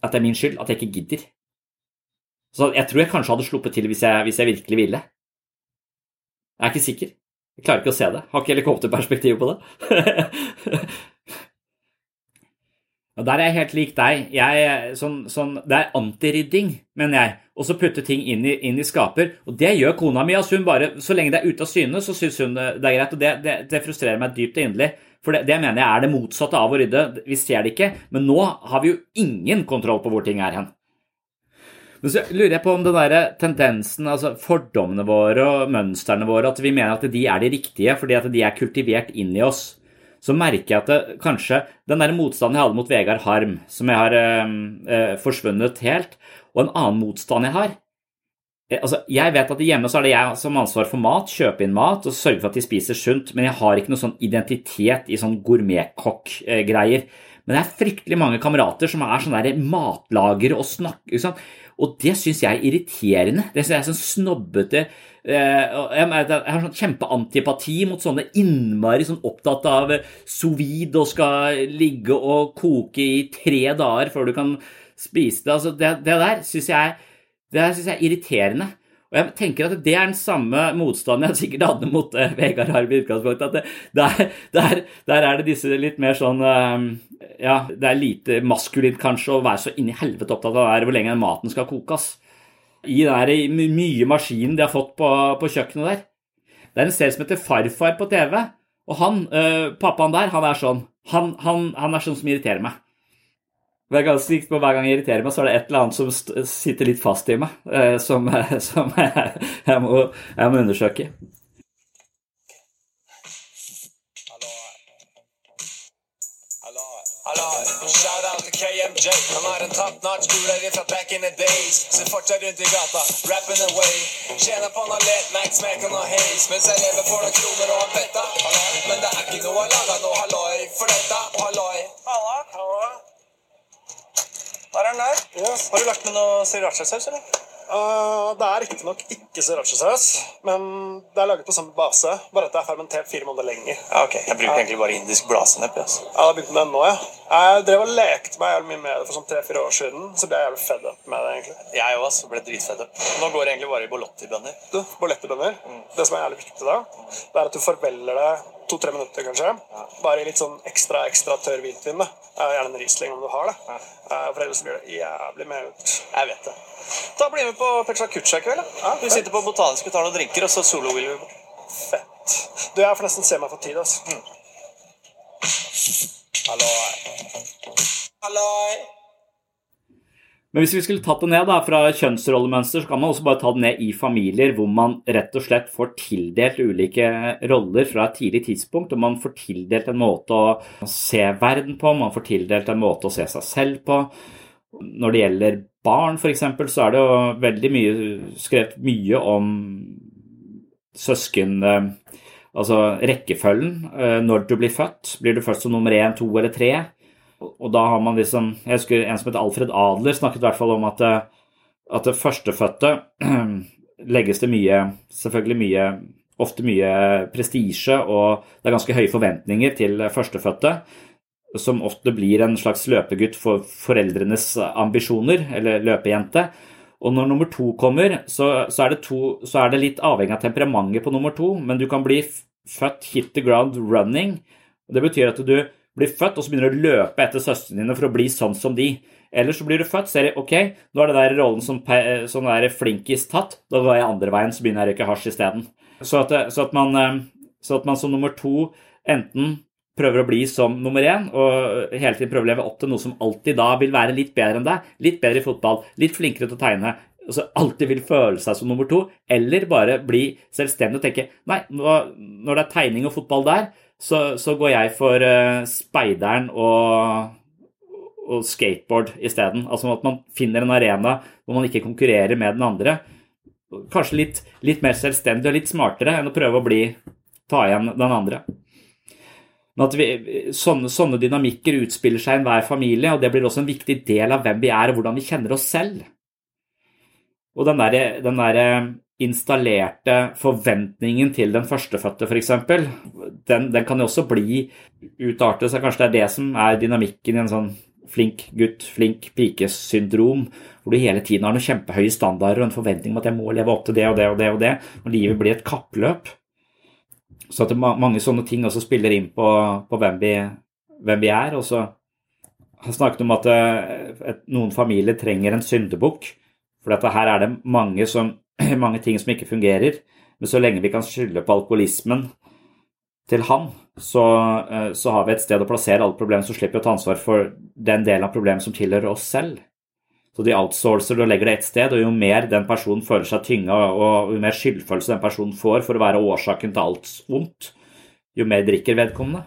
at det er min skyld, at jeg ikke gidder. Så jeg tror jeg kanskje hadde sluppet til hvis jeg, hvis jeg virkelig ville. Jeg er ikke sikker. Jeg klarer ikke å se det. Har ikke helikopterperspektiv på det. Og Der er jeg helt lik deg. Jeg, sånn, sånn, det er antirydding, mener jeg. Og så putte ting inn i, inn i, skaper. Og det gjør kona mi. Altså hun bare, så lenge det er ute av syne, så syns hun det er greit. Og det, det, det frustrerer meg dypt og inderlig. For det, det, mener jeg er det motsatte av å rydde. Vi ser det ikke, men nå har vi jo ingen kontroll på hvor ting er hen. Men så lurer jeg på om den der tendensen, altså fordommene våre og mønstrene våre, at vi mener at de er de riktige fordi at de er kultivert inn i oss så merker jeg at det, kanskje den der motstanden jeg hadde mot Vegard Harm, som jeg har eh, eh, forsvunnet helt, og en annen motstand jeg har eh, Altså, jeg vet at Hjemme så er det jeg som har ansvar for mat, kjøpe inn mat og sørge for at de spiser sunt, men jeg har ikke noe sånn identitet i sånn gourmetkokk-greier. Men det er fryktelig mange kamerater som er sånne matlagere og snakker. Og det syns jeg er irriterende. Det synes jeg er sånn snobbete Eh, jeg har sånn kjempeantipati mot sånne innmari sånn opptatt av sovid og skal ligge og koke i tre dager før du kan spise det. Altså, det, det der syns jeg, jeg, er irriterende. Og jeg tenker at Det er den samme motstanden jeg sikkert hadde mot uh, Vegard Harm i utgangspunktet. at det, der, der, der, er det disse litt mer sånn uh, Ja, det er lite maskulint kanskje å være så inni helvete opptatt av hvor lenge maten skal kokes. i den der mye maskinen de har fått på, på kjøkkenet der. Det er en serie som heter Farfar på TV, og han, øh, pappaen der, han er sånn. Han, han, han er sånn som irriterer meg. Hver gang, på hver gang jeg irriterer meg, så er det et eller annet som sitter litt fast i meg, øh, som, som jeg, jeg, må, jeg må undersøke. KMJ. Han har en top notch kulere fra back in the days. Ser fortsatt rundt i gata, rapping away. Tjener på han har lett, Max Macon noe haze. Mens jeg lever for noen kroner og en fetta. Men det er ikke noe laga noe halloi for dette. Halloi. Halla. Halla. Der er den der. Har du lagt med noe srirachasaus, eller? Uh, det er riktignok ikke srirachasaus, men det er laget på samme base. Bare at det er fermentert fire måneder lenger. Ja, ok. Jeg bruker egentlig bare indisk blasenepp. Yes. Ja, det begynte med den nå, ja. Jeg drev og lekte meg jævlig mye med det for sånn tre-fire år siden. Så ble jeg jævlig fed up med det, egentlig. Jeg òg ble dritfed up. Nå går det egentlig bare i bolotti-bønner. Du, Mm. Det som er jævlig viktig da, det er at du forvelger det to-tre minutter, kanskje. Bare i litt sånn ekstra, ekstra tørr hvitvin. da. Gjerne en Riesling om du har det. Eh, For ellers blir det jævlig melt. Jeg vet det. Da blir vi med på Pecha Kucha i kveld. da. Vi sitter på Botanisk og tar noen drinker, og så solo-wheeler vi bort. Fett. Du, jeg får nesten se meg for tid, altså. Halloi. Halloi. Men hvis vi skulle tatt det ned da, fra kjønnsrollemønster, så kan man også bare ta det ned i familier hvor man rett og slett får tildelt ulike roller fra et tidlig tidspunkt. og Man får tildelt en måte å se verden på, man får tildelt en måte å se seg selv på. Når det gjelder barn, f.eks., så er det jo veldig mye skrevet mye om søsken... eh, Altså rekkefølgen eh, når du blir født. Blir du født som nummer én, to eller tre? Og da har man liksom Jeg husker en som heter Alfred Adler snakket i hvert fall om at, eh, at det førstefødte legges det mye Selvfølgelig mye Ofte mye prestisje, og det er ganske høye forventninger til førstefødte. Som ofte blir en slags løpegutt for foreldrenes ambisjoner, eller løpejente. Og når nummer to kommer, så, så, er to, så er det litt avhengig av temperamentet på nummer to, men du kan bli født hit the ground running. Det betyr at du blir født, og så begynner du å løpe etter søstrene dine for å bli sånn som de. Eller så blir du født, ser du ok, nå er det der rollen som som er der flinkis tatt, da går jeg andre veien, så begynner jeg å røyke hasj isteden. Så, så, at man, eh, så at man som nummer to enten prøver å bli som nummer én, og hele tiden prøver å leve opp til noe som alltid da vil være litt bedre enn deg, litt bedre i fotball, litt flinkere til å tegne, altså alltid vil føle seg som nummer to, eller bare bli selvstendig og tenke nei, nå, når det er tegning og fotball der, så, så går jeg for uh, speideren og, og skateboard isteden. Altså at man finner en arena hvor man ikke konkurrerer med den andre. Kanskje litt, litt mer selvstendig og litt smartere enn å prøve å bli, ta igjen den andre. Men at vi, sånne, sånne dynamikker utspiller seg i enhver familie, og det blir også en viktig del av hvem vi er og hvordan vi kjenner oss selv. Og den derre der installerte forventningen til den førstefødte, f.eks., den, den kan jo også bli utartet. Så kanskje det er det som er dynamikken i en sånn flink gutt, flink pike-syndrom, hvor du hele tiden har noen kjempehøye standarder og en forventning om at jeg må leve opp til det og det og det og det, og livet blir et kappløp. Så at mange sånne ting også spiller inn på, på hvem, vi, hvem vi er. Og så har jeg snakket om at eh, et, noen familier trenger en syndebukk. For dette her er det mange, som, mange ting som ikke fungerer. Men så lenge vi kan skylde på alkoholismen til han, så, eh, så har vi et sted å plassere alle problemer, så slipper vi å ta ansvar for den delen av problemet som tilhører oss selv. Så de outsourcer og legger det ett sted, og jo mer den personen føler seg tynga, og jo mer skyldfølelse den personen får for å være årsaken til alt vondt, jo mer drikker vedkommende.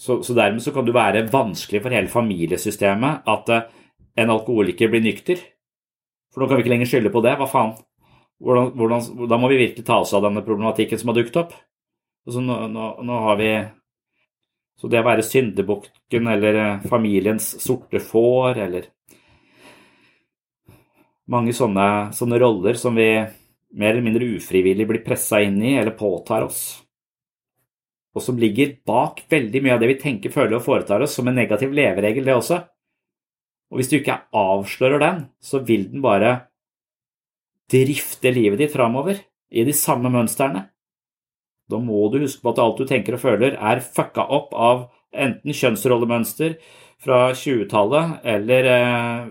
Så, så dermed så kan det være vanskelig for hele familiesystemet at eh, en alkoholiker blir nykter. For nå kan vi ikke lenger skylde på det. Hva faen? Hvordan, hvordan, da må vi virkelig ta oss av denne problematikken som har dukket opp. Altså nå, nå, nå har vi Så det å være syndebukken eller eh, familiens sorte får eller mange sånne, sånne roller som vi mer eller mindre ufrivillig blir pressa inn i eller påtar oss. Og som ligger bak veldig mye av det vi tenker, føler og foretar oss, som en negativ leveregel, det også. Og hvis du ikke avslører den, så vil den bare drifte livet ditt framover i de samme mønstrene. Da må du huske på at alt du tenker og føler, er fucka opp av enten kjønnsrollemønster fra 20-tallet eller eh,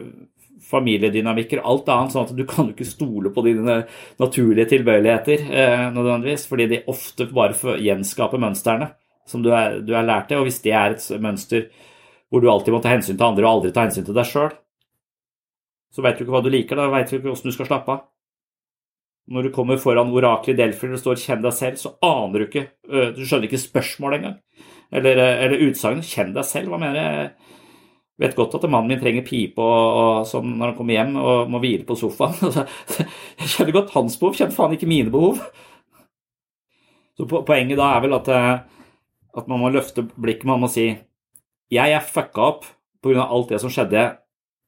familiedynamikker alt annet, sånn at du kan jo ikke stole på dine naturlige tilbøyeligheter eh, nødvendigvis, fordi de ofte bare gjenskaper gjenskape mønstrene som du er, du er lært det, og hvis det er et mønster hvor du alltid må ta hensyn til andre og aldri ta hensyn til deg sjøl, så veit du ikke hva du liker, da veit du ikke åssen du skal slappe av. Når du kommer foran oraklet i Delfi og det står 'kjenn deg selv', så aner du ikke øh, Du skjønner ikke spørsmålet engang. Eller, øh, eller utsagnet 'kjenn deg selv', hva mener jeg? vet godt at mannen min trenger pipe og, og sånn når han kommer hjem og må hvile på sofaen. Jeg kjenner godt hans behov, kjenner faen ikke mine behov. Så Poenget da er vel at, øh, at man må løfte blikket, man må si jeg er fucka opp pga. alt det som skjedde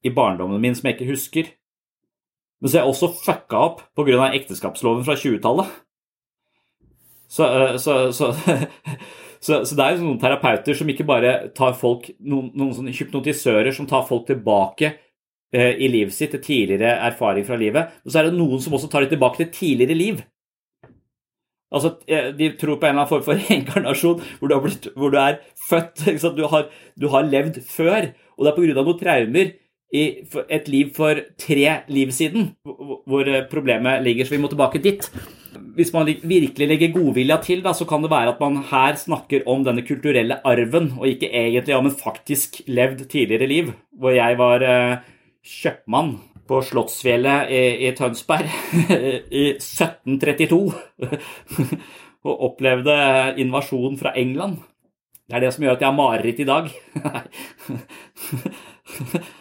i barndommen min som jeg ikke husker. Men så er jeg også fucka opp pga. ekteskapsloven fra 20-tallet. Så, så, så, så, det er jo noen terapeuter som ikke bare tar folk Noen, noen sånne hypnotisører som tar folk tilbake eh, i livet sitt til tidligere erfaring fra livet. Og så er det noen som også tar det tilbake til tidligere liv. Altså, De tror på en eller annen form for reinkarnasjon hvor hvor du er født. Du har, du, har, levd før, og det er pga. noen traumer i et liv for tre liv siden hvor problemet ligger. Så vi må tilbake dit. Hvis man virkelig legger godvilja til, da, så kan det være at man her snakker om denne kulturelle arven, og ikke egentlig om en faktisk levd tidligere liv, hvor jeg var eh, kjøpmann på Slottsfjellet i Tønsberg i 1732 og opplevde invasjon fra England. Det er det som gjør at jeg har mareritt i dag.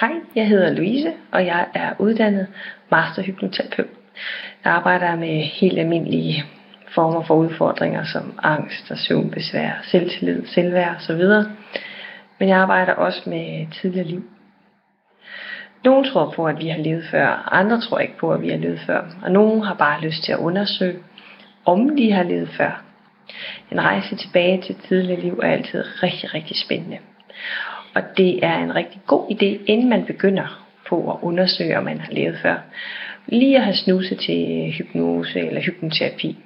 Hej, jeg hedder Louise, og jeg er uddannet masterhypnoterapeut. Jeg arbejder med helt almindelige former for udfordringer som angst og søvnbesvær, selvtillid, selvværd osv. Men jeg arbejder også med tidligere liv. Nogle tror på, at vi har levet før, andre tror ikke på, at vi har levet før, og nogen har bare lyst til at undersøge, om de har levet før. En rejse tilbage til tidligere liv er altid rigtig, rigtig spændende. Og det er en rigtig god idé, inden man begynder på at undersøge, om man har levet før. Lige at have snuset til hypnose eller hypnoterapi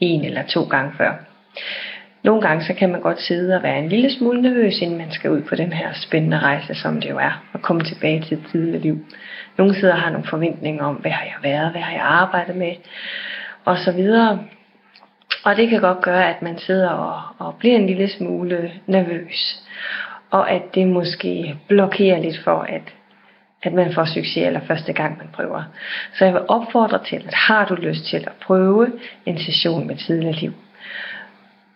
en eller to gange før. Nogle gange så kan man godt sidde og være en lille smule nervøs, inden man skal ud på den her spændende rejse, som det jo er, og komme tilbage til et tidligere liv. Nogle sidder og har nogle forventninger om, hvad har jeg været, hvad har jeg arbejdet med, og så videre. Og det kan godt gøre, at man sidder og, og bliver en lille smule nervøs. Og at det måske blokerer lidt for, at at man får succes eller første gang man prøver. Så jeg vil opfordre til, at har du lyst til at prøve en session med tidligere liv,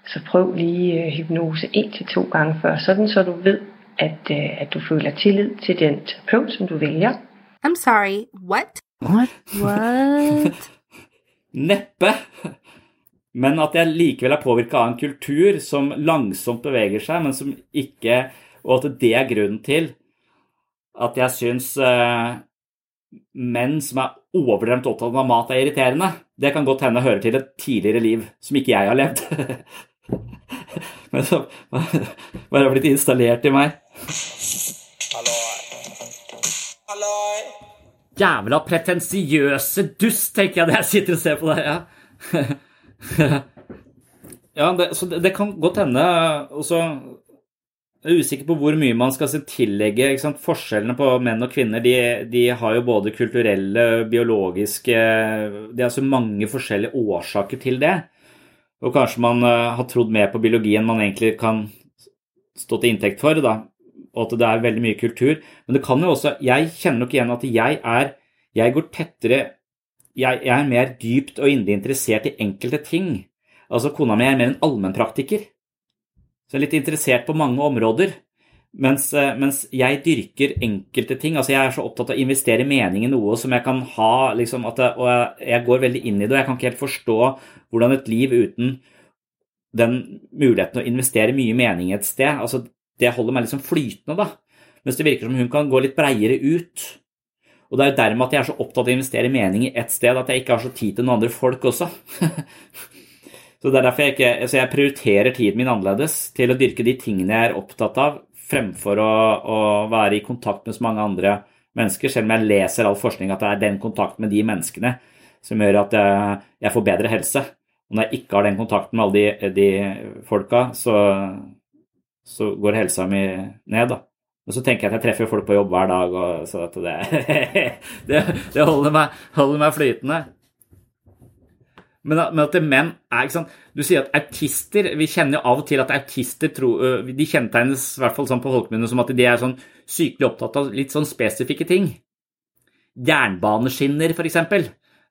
så prøv lige øh, hypnose en til to gange før, sådan så du ved, at, øh, at du føler tillid til den terapeut, som du vælger. I'm sorry, what? What? What? Neppe. Men at jeg likevel er påvirka av en kultur som langsomt beveger seg, men som ikke Og at det er grunnen til at jeg syns uh, menn som er overdrevent opptatt av mat, er irriterende. Det kan godt hende hører til et tidligere liv som ikke jeg har levd. Men som bare har blitt installert i meg. Jævla pretensiøse dust, tenker jeg når jeg sitter og ser på deg. Ja. Ja, det, så det, det kan godt hende. Og så jeg er usikker på hvor mye man skal tillegge. Forskjellene på menn og kvinner de, de har jo både kulturelle, biologiske Det er så mange forskjellige årsaker til det. Og kanskje man uh, har trodd mer på biologi enn man egentlig kan stå til inntekt for. da, Og at det er veldig mye kultur. Men det kan jo også Jeg kjenner nok igjen at jeg er Jeg går tettere Jeg, jeg er mer dypt og inderlig interessert i enkelte ting. Altså, kona mi er mer en allmennpraktiker. Så jeg er litt interessert på mange områder. Mens, eh, mens, jeg dyrker enkelte ting. altså Jeg er så opptatt av å investere mening i noe som jeg kan ha. Liksom, det, og jeg, jeg, går veldig inn i det. og Jeg kan ikke helt forstå hvordan et liv uten den muligheten å investere mye mening et sted altså Det holder meg liksom flytende, da. Mens det virker som hun kan gå litt breiere ut. Og det er jo dermed at jeg er så opptatt av å investere mening i ett sted at jeg ikke har så tid til noen andre folk også. Så det er derfor jeg ikke altså jeg prioriterer tiden min annerledes til å dyrke de tingene jeg er opptatt av, fremfor å, å være i kontakt med så mange andre mennesker, selv om jeg leser all forskning at det er den kontakten med de menneskene som gjør at jeg, jeg får bedre helse. Og når jeg ikke har den kontakten med alle de, de folka, så, så, går helsa mi ned, da. Og så tenker jeg at jeg treffer folk på jobb hver dag, og, så det, det, det holder, meg, holder meg flytende. Men, men at menn er ikke sant? Du sier at autister Vi kjenner jo av og til at autister tro, de kjennetegnes i hvert fall sånn på folkemunne som at de er sånn sykelig opptatt av litt sånn spesifikke ting. Jernbaneskinner, f.eks.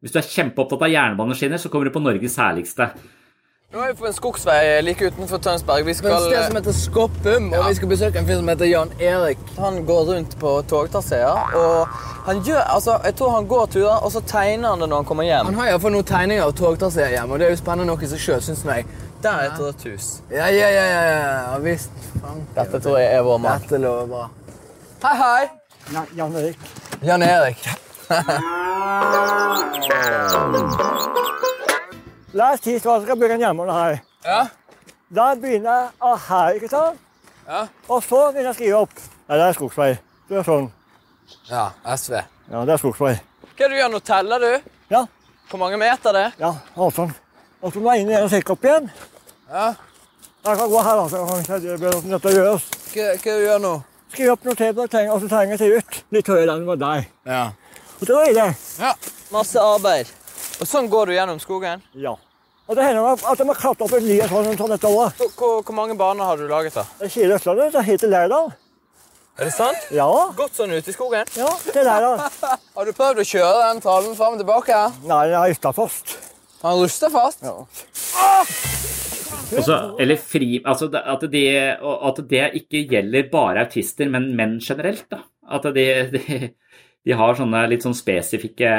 Hvis du er kjempeopptatt av jernbaneskinner, så kommer du på Norges herligste. Nå er vi på en skogsvei like utenfor Tønsberg. Vi skal... Et sted som heter Skoppum, ja. og vi skal besøke en fyr som heter Jan Erik. Han går rundt på togtraseer, og han gjør, altså, jeg tror han går turer, og så tegner han det når han kommer hjem. Han har iallfall noen tegninger av togtraseer hjemme, og det er jo spennende nok i seg sjøl, syns jeg. Der er et rødt hus. Ja, ja, ja, ja, ja. visst. Dette tror jeg er vår mann. Dette lover bra. Hei, hei. Ja, Jan Erik. Jan Erik. La oss si at skal bygge en jernbane her. Ja. Da begynner jeg av her, ikke sant? Ja. Og så begynner jeg å skrive opp. Ja, det er skogsvei. Det er sånn. Ja, SV. Ja, det er skogsvei. Hva er det du gjør nå? Teller du? Ja. Hvor mange meter det er? Ja, avstand. Og så må jeg inn igjen og sjekke opp igjen. Ja. Jeg kan gå her, altså. Jeg kan ikke det nødt til å gjøre. Hva, hva du gjør nå? Skrive opp noe til, og så trenger jeg til ut. Litt høyere enn det var der. Ja. Og så er det. Ja. Masse arbeid. Og sånn går du gjennom skogen? Ja. Og det hender at jeg må klatre opp en ny sånn sånn dette året. Hvor, hvor, mange baner har du laget, da? Det sier Østlandet. helt til Lærdal. Er det sant? Ja. Gått sånn ute i skogen? Ja, til Lærdal. har du prøvd å kjøre den trallen fram og tilbake? Nei, den har rusta fast. Han rusta fast? Ja. Også, eller fri, altså at, det, at det ikke gjelder bare autister, men menn generelt. da. At de, de, de har sånne litt sånn spesifikke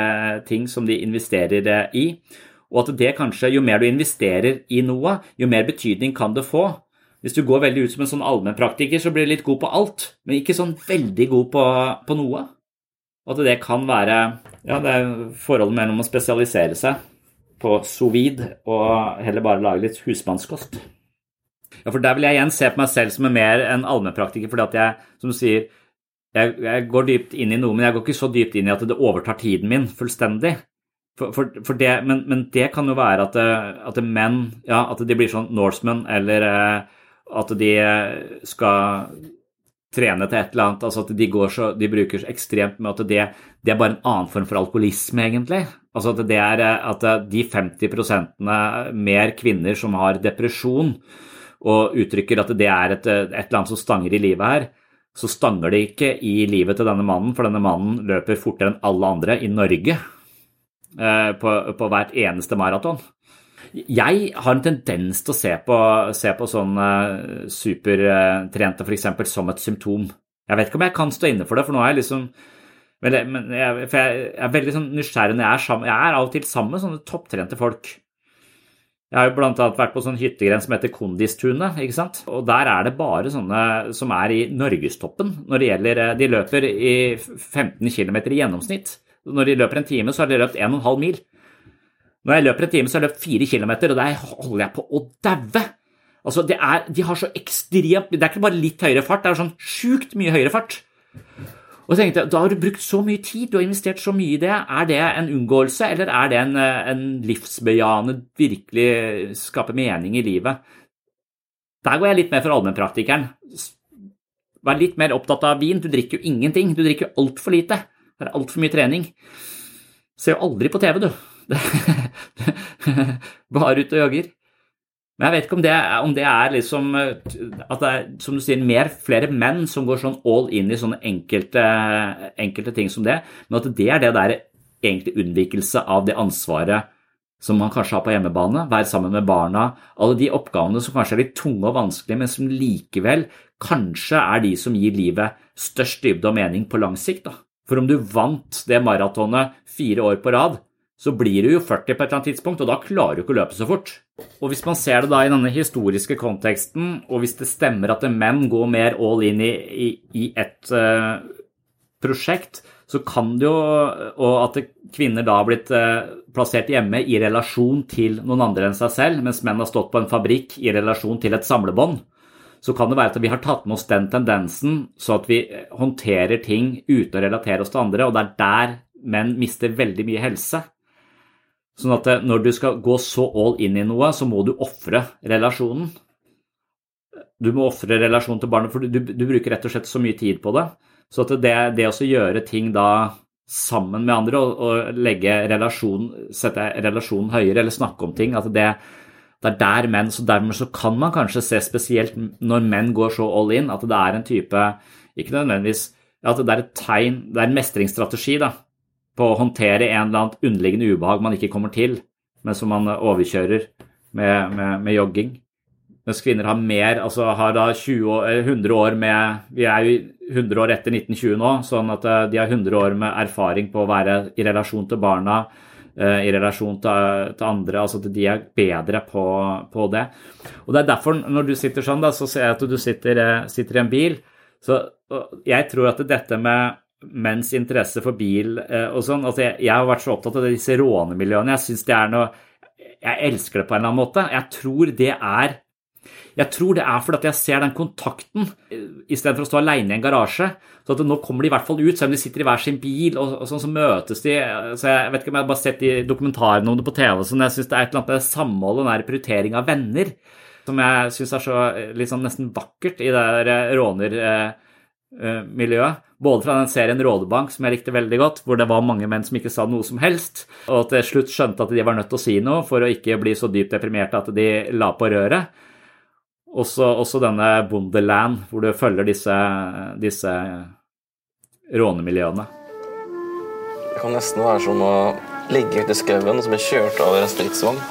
ting som de investerer i. Og at det kanskje, jo mer du investerer i noe, jo mer betydning kan det få. Hvis du går veldig ut som en sånn allmennpraktiker, så blir du litt god på alt, men ikke sånn veldig god på, på noe. Og at det kan være ja, det er forholdet mellom å spesialisere seg på sovid og heller bare lage litt husmannskost. Ja, for Der vil jeg igjen se på meg selv som en mer en allmennpraktiker, fordi at jeg, som du sier, jeg, jeg, går dypt inn i noe, men jeg går ikke så dypt inn i at det overtar tiden min fullstendig. For, for, for det, men, men, det kan jo være at, at menn ja, at de blir sånn Norsemen, eller at de skal trene til et eller annet. altså At de, så, de bruker så ekstremt med at det, det, er bare en annen form for alkoholisme, egentlig. Altså At det er at de 50% mer kvinner som har depresjon, og uttrykker at det er et, et eller annet som stanger i livet her, så stanger det ikke i livet til denne mannen, for denne mannen løper fortere enn alle andre i Norge. Eh, på, på hvert eneste maraton. Jeg har en tendens til å se på, se på sånne supertrente f.eks. som et symptom. Jeg vet ikke om jeg kan stå inne for det, for nå er jeg liksom men jeg, for jeg er veldig sånn nysgjerrig når jeg er sammen Jeg er av og til sammen med sånne topptrente folk. Jeg har jo annet vært på sånn hyttegren som heter Kondistunet. ikke sant? Og der er det bare sånne som er i norgestoppen når det gjelder De løper i 15 km i gjennomsnitt. Når de løper en time, så har de løpt 1,5 mil. Når jeg løper en time, så har jeg løpt 4 km, og der holder jeg på å daue. Altså, det er, de har så ekstremt Det er ikke bare litt høyere fart, det er sånn sjukt mye høyere fart. Og så tenkte jeg, Da har du brukt så mye tid, du har investert så mye i det. Er det en unngåelse, eller er det en, eh, en livsbejaende, virkelig skape mening i livet? Der går jeg litt mer for allmennpraktikeren. Vær litt mer opptatt av vin. Du drikker jo ingenting. Du drikker jo altfor lite. Det er altfor mye trening. Ser jo aldri på TV, du. Bare ute og jogger. Men jeg vet ikke om det, er- om det er liksom eh, At det er, som du sier, mer flere menn som går sånn all in i sånne enkelte, enkelte ting som det, men at det er det der egentlig unnvikelse av det ansvaret som man kanskje har på hjemmebane, være sammen med barna, alle de oppgavene som kanskje er litt tunge og vanskelige, men som likevel kanskje er de som gir livet størst dybde og mening på lang sikt. Da. For om du vant det maratonet fire år på rad, så blir du jo 40 på et eller annet tidspunkt, og da klarer du ikke å løpe så fort. Og hvis man ser det da i denne historiske konteksten, og hvis det stemmer at menn går mer all in i, i, i et uh, prosjekt, så kan det jo, og at kvinner da har blitt uh, plassert hjemme i relasjon til noen andre enn seg selv, mens menn har stått på en fabrikk i relasjon til et samlebånd, så kan det være at vi har tatt med oss den tendensen, så at vi eh, håndterer ting uten å relatere oss til andre, og det er der menn mister veldig mye helse. Sånn at eh, når du skal gå så all in i noe, så må du ofre relasjonen. Du må ofre relasjonen til barnet, for du, du, bruker rett og slett så mye tid på det. Så det, det å gjøre ting da sammen med andre og, og legge relasjon, sette relasjonen høyere eller snakke om ting, at det, det er der menn så Dermed så kan man kanskje se spesielt når menn går så all in, at det er en type Ikke nødvendigvis at det er et tegn, det er en mestringsstrategi da, på å håndtere en eller annen underliggende ubehag man ikke kommer til, men som man overkjører med, med, med jogging. Mens kvinner har mer, altså har da 20 år, 100 år med Vi er jo 100 år etter 1920 nå, sånn at eh, de har 100 år med erfaring på å være i relasjon til barna, eh, i relasjon til, til andre. Altså at de er bedre på, på, det. Og det er derfor, når du sitter sånn, da, så ser jeg at du sitter, eh, sitter i en bil. Så jeg tror at dette med menns interesse for bil og sånn altså jeg, jeg har vært så opptatt av disse rånemiljøene. Jeg syns det er noe Jeg elsker det på en eller annen måte. Jeg tror det er jeg tror det er fordi jeg ser den kontakten istedenfor å stå alene i en garasje. Så at nå kommer de i hvert fall ut, selv om de sitter i hver sin bil, og, sånn så møtes de. Så jeg vet ikke om jeg har bare sett de dokumentarene om det på TV, så jeg syns det er et eller annet med samhold og den prioritering av venner som jeg syns er så litt sånn nesten vakkert i det rånermiljøet. Både fra den serien Rådebank, som jeg likte veldig godt, hvor det var mange menn som ikke sa noe som helst, og til slutt skjønte at de var nødt til å si noe for å ikke bli så dypt deprimerte at de la på røret. Også, også denne Bondeland, hvor du følger disse, disse rånemiljøene. Det kan nesten være som å ligge ute i skauen og så bli kjørt over en stridsvogn.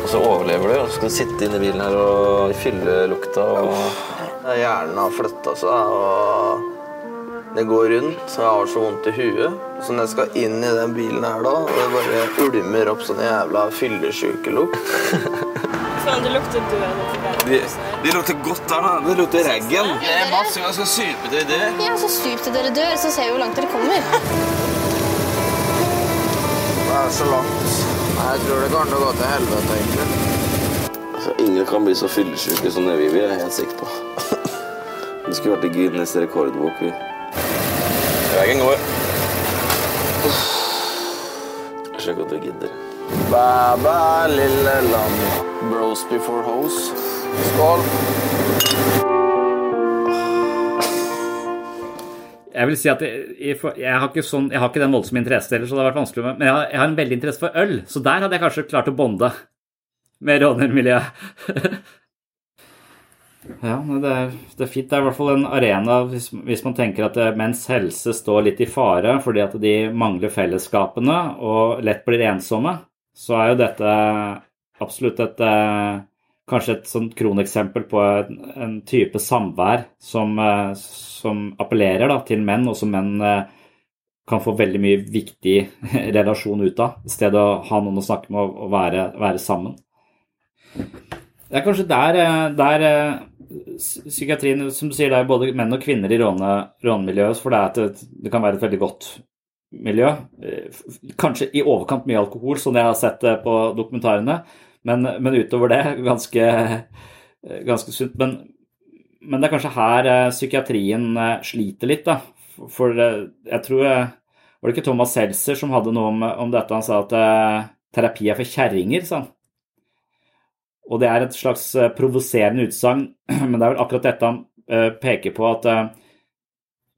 Og så overlever du, og så skal du sitte inne i bilen her og fylle lukta. Og Hjernen har flytta seg, og det går rundt. Så jeg har så vondt i huet. Så når jeg skal inn i den bilen her, da, og det bare ulmer opp sånn jævla fyllesykelukt Faen, det lukter død. Det, det lukter godt der, da. Det lukter reggen. Det er masse ganske sype til det. Ja, så stup til dere dør, så ser vi hvor langt dere kommer. Det er så langt. Jeg tror det kommer til å gå til helvete, egentlig. Altså, ingen kan bli så fyllesyke som det vi blir, jeg er helt sikker på. Det skulle vært i Guinness rekordbok. Vi. Veggen går. Sjekk at du gidder. Bæ, bæ, lille lam. Bros before hose. Skål. Jeg vil si at jeg, jeg, jeg, har ikke sånn, jeg har ikke den voldsomme interesse heller, så det har vært vanskelig. Men jeg har, jeg har en veldig interesse for øl, så der hadde jeg kanskje klart å bonde med rånermiljøet. ja, det er, det er fint. Det er i hvert fall en arena hvis, hvis man tenker at menns helse står litt i fare fordi at de mangler fellesskapene og lett blir ensomme, så er jo dette absolutt et eh, kanskje et sånt kroneksempel på en, en type samvær som, eh, som appellerer da, til menn, og som menn eh, kan få veldig mye viktig relasjon ut av, i stedet å ha noen å snakke med og være, være sammen. Det er kanskje der, der psykiatrien, som du sier, det er både menn og kvinner i råne, rånemiljøet, for det, et, det kan være et veldig godt miljø. Kanskje i overkant mye alkohol, som jeg har sett på dokumentarene. Men, men utover det ganske, ganske sunt. Men, men, det er kanskje her psykiatrien sliter litt, da. for eh, jeg tror Var det ikke Thomas Seltzer som hadde noe om, om dette? Han sa at eh, terapi er for kjerringer, sa han. Og det er et slags eh, provoserende utsagn, men det er vel akkurat dette han eh, peker på, at eh,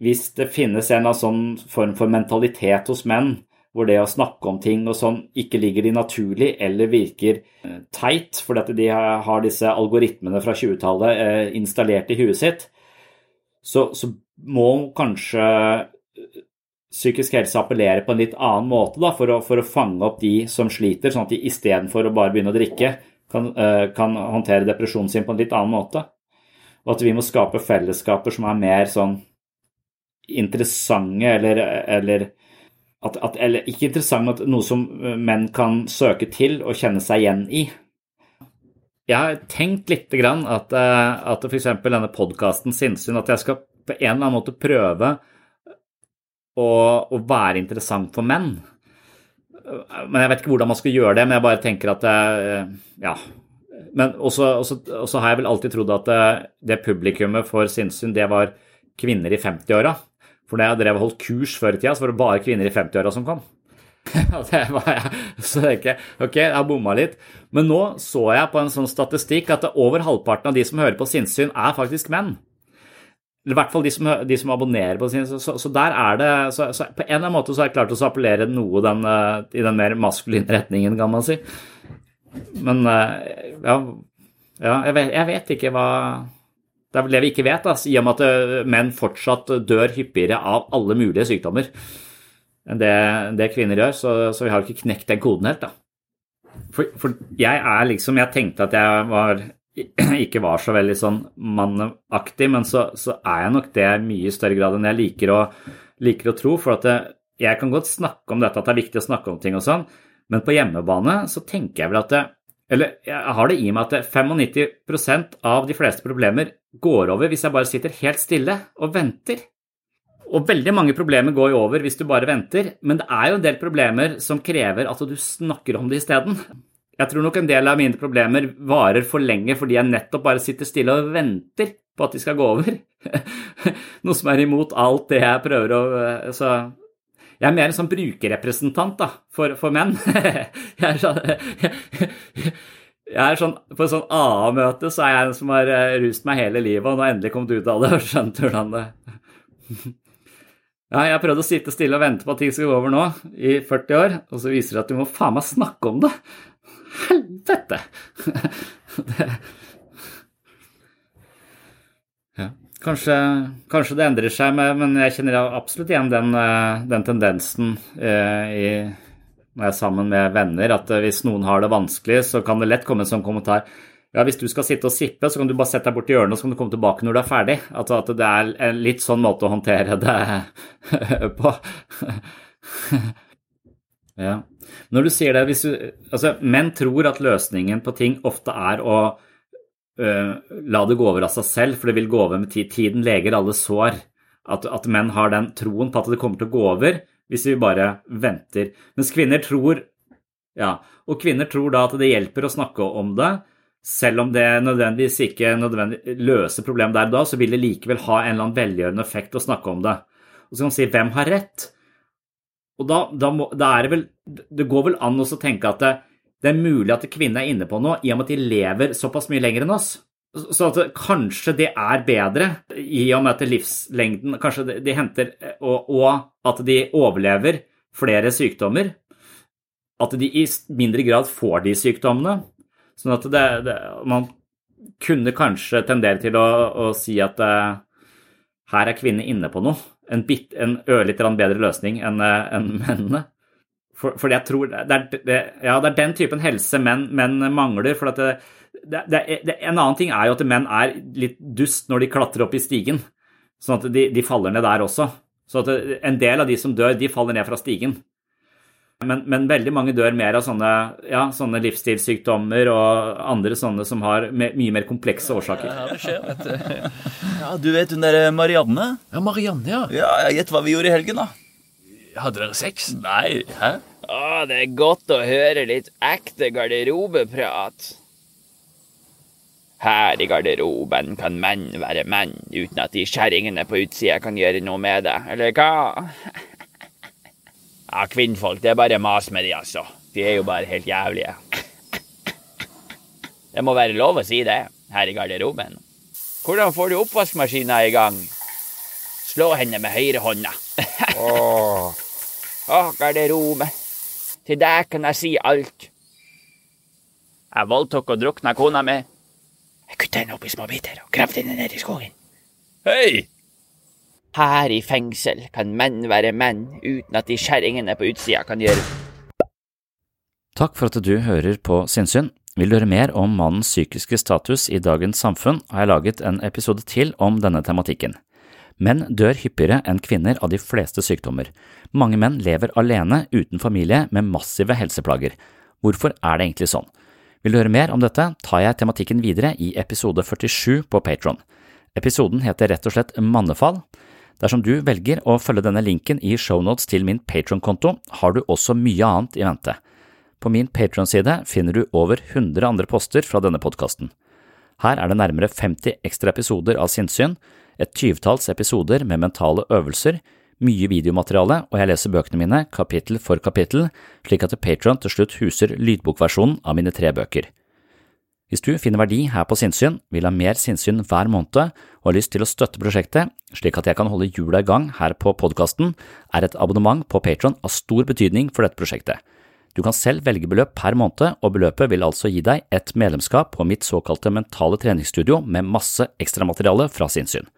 hvis det finnes en sånn form for mentalitet hos menn, hvor det å snakke om ting og sånn ikke ligger de naturlig eller virker teit, fordi de har disse algoritmene fra 20-tallet eh, installert i huet sitt, så, så må kanskje psykisk helse appellere på en litt annen måte da, for, å, for å fange opp de som sliter, sånn at de istedenfor å bare begynne å drikke, kan, eh, kan håndtere depresjonen sin på en litt annen måte. Og at vi må skape fellesskaper som er mer sånn interessante eller, eller at, at, eller ikke interessant, men noe som eh, menn kan søke til og kjenne seg igjen i. Jeg har tenkt lite grann at, eh, at f.eks. denne podkasten Sinnsyn, at jeg skal på en eller annen måte prøve å, å være interessant for menn. Men jeg vet ikke hvordan man skal gjøre det, men jeg bare tenker at eh, ja. Men også, har jeg vel alltid trodd at det, det publikummet for sinnssyn, det var kvinner i 50-åra. For da jeg drev og holdt kurs før i tida, så var det bare kvinner i 50-åra som kom. Så jeg ok, jeg har bomma litt. Men nå så jeg på en sånn statistikk at over halvparten av de som hører på sinnssyn, er faktisk menn. Eller i hvert fall de som, de som abonnerer på sin, Så, så, der er det så, så På en eller annen måte så har jeg klart å appellere noe den, eh, i den mer maskuline retningen, kan man si. Men eh, ja, ja jeg, vet, jeg vet ikke hva det er vel det vi ikke vet, da, i og med at eh, menn fortsatt dør hyppigere av alle mulige sykdommer enn det, det kvinner gjør, så, så, vi har ikke knekt den koden helt, da. For, for, jeg er liksom Jeg tenkte at jeg var, ikke var så veldig sånn mannaktig, men så, så, er jeg nok det i mye større grad enn jeg liker å, liker å tro. For at det, jeg kan godt snakke om dette, at det er viktig å snakke om ting og sånn, men på hjemmebane så tenker jeg vel at det, eller jeg har det i meg at 95% av de fleste problemer går over hvis jeg bare sitter helt stille og venter. Og veldig mange problemer går jo over hvis du bare venter, men det er jo en del problemer som krever at du snakker om det isteden. Jeg tror nok en del av mine problemer varer for lenge fordi jeg nettopp bare sitter stille og venter på at de skal gå over. Noe som er imot alt det jeg prøver å Så jeg er mer en sånn brukerrepresentant da, for, for menn. jeg er sånn jeg er sånn, På et sånn AA-møte så er jeg en som har eh, rust meg hele livet, og nå endelig kommet ut av det og skjønte hvordan det Ja, jeg har prøvd å sitte stille og vente på at ting skal gå over nå, i 40 år, og så viser det at du må faen meg snakke om det. Helvete! det ja. Kanskje, kanskje, det endrer seg, men jeg kjenner absolutt igjen den, eh, den tendensen eh, i når jeg er sammen med venner, at eh, hvis noen har det vanskelig, så kan det lett komme en sånn kommentar ja, hvis du skal sitte og sippe, så kan du bare sette deg bort i hjørnet, og så kan du komme tilbake når du er ferdig. Altså at det er en litt sånn måte å håndtere det på. ja. Når du sier det, du Altså, menn tror at løsningen på ting ofte er å uh, la det gå over av seg selv, for det vil gå over med tid. Tiden leger alle sår. At, at menn har den troen på at det kommer til å gå over hvis vi bare venter. Mens kvinner tror Ja, og kvinner tror da at det hjelper å snakke om det. Selv om det nødvendigvis ikke nødvendig løser problemet der og da, så vil det likevel ha en eller annen velgjørende effekt å snakke om det. Og så kan man si hvem har rett? Og da, da, må, da er det vel Det går vel an å tenke at det, det, er mulig at kvinnen er inne på noe, i og med at de lever såpass mye lenger enn oss. Så at kanskje det er bedre, i og med at livslengden Kanskje de henter og, og, at de overlever flere sykdommer. At de i mindre grad får de sykdommene. Sånn at det, det, man kunne kanskje tendere til å, å si at uh, her er kvinner inne på noe. En, bit, en ørlite bedre løsning enn uh, en mennene. For, for, jeg tror det er, det, ja, det er den typen helse menn, menn mangler. for det, En annen ting er jo at menn er litt dust når de klatrer opp i stigen. Sånn at de, de faller ned der også. Så at en del av de som dør, de faller ned fra stigen. Men, men, veldig mange dør mer av sånne, ja, sånne, livsstilssykdommer og andre sånne som har me mye mer komplekse årsaker. Ja, det skjer, vet du. Ja, Du vet hun der Marianne? Ja, Marianne, ja. Ja, Gjett hva vi gjorde i helgen, da. Hadde dere sex? Nei, hæ? Å, det er godt å høre litt ekte garderobeprat. Her i garderoben kan menn være menn uten at de kjerringene på utsida kan gjøre noe med det, eller hva? Ja, kvinnfolk, det er bare mas med de, altså. De er jo bare helt jævlige. Det må være lov å si det, her i garderoben. Hvordan får du oppvaskmaskina i gang? Slå henne med høyrehånda. Åh, Åh, garderobe. Til deg kan jeg si alt. Jeg voldtok og drukna kona mi. Jeg kutta henne opp i små biter og gravde henne ned i skogen. Hei! Her i fengsel kan menn være menn uten at de kjerringene på utsida kan gjøre Takk for at du hører på Sinnsyn. Vil du høre mer om mannens psykiske status i dagens samfunn, har jeg laget en episode til om denne tematikken. Menn dør hyppigere enn kvinner av de fleste sykdommer. Mange menn lever alene uten familie med massive helseplager. Hvorfor er det egentlig sånn? Vil du høre mer om dette, tar jeg tematikken videre i episode 47 på Patron. Episoden heter rett og slett Mannefall. Dersom du velger å følge denne linken i shownotes til min Patron-konto, har du også mye annet i vente. På min Patron-side finner du over 100 andre poster fra denne podkasten. Her er det nærmere 50 ekstra episoder av sinnssyn, et tyvetalls episoder med mentale øvelser, mye videomateriale, og jeg leser bøkene mine kapittel for kapittel, slik at Patron til slutt huser lydbokversjonen av mine tre bøker. Hvis du finner verdi her på sinnssyn, vil ha mer sinnssyn hver måned og har lyst til å støtte prosjektet, slik at jeg kan holde hjula i gang her på podkasten, er et abonnement på Patron av stor betydning for dette prosjektet. Du kan selv velge beløp per måned, og beløpet vil altså gi deg et medlemskap på mitt såkalte mentale treningsstudio med masse ekstramateriale fra sinnssyn.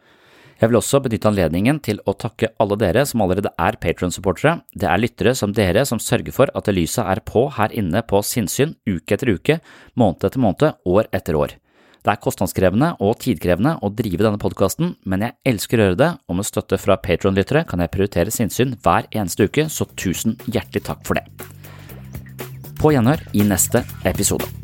Jeg vil også benytte anledningen til å takke alle dere som allerede er Patron-supportere. Det er lyttere som dere som sørger for at lyset er på her inne på sinnssyn uke etter uke, måned etter måned, år etter år. Det er kostnadskrevende og tidkrevende å drive denne podkasten, men jeg elsker å gjøre det, og med støtte fra Patron-lyttere kan jeg prioritere sinnssyn hver eneste uke, så tusen hjertelig takk for det. På gjenhør i neste episode.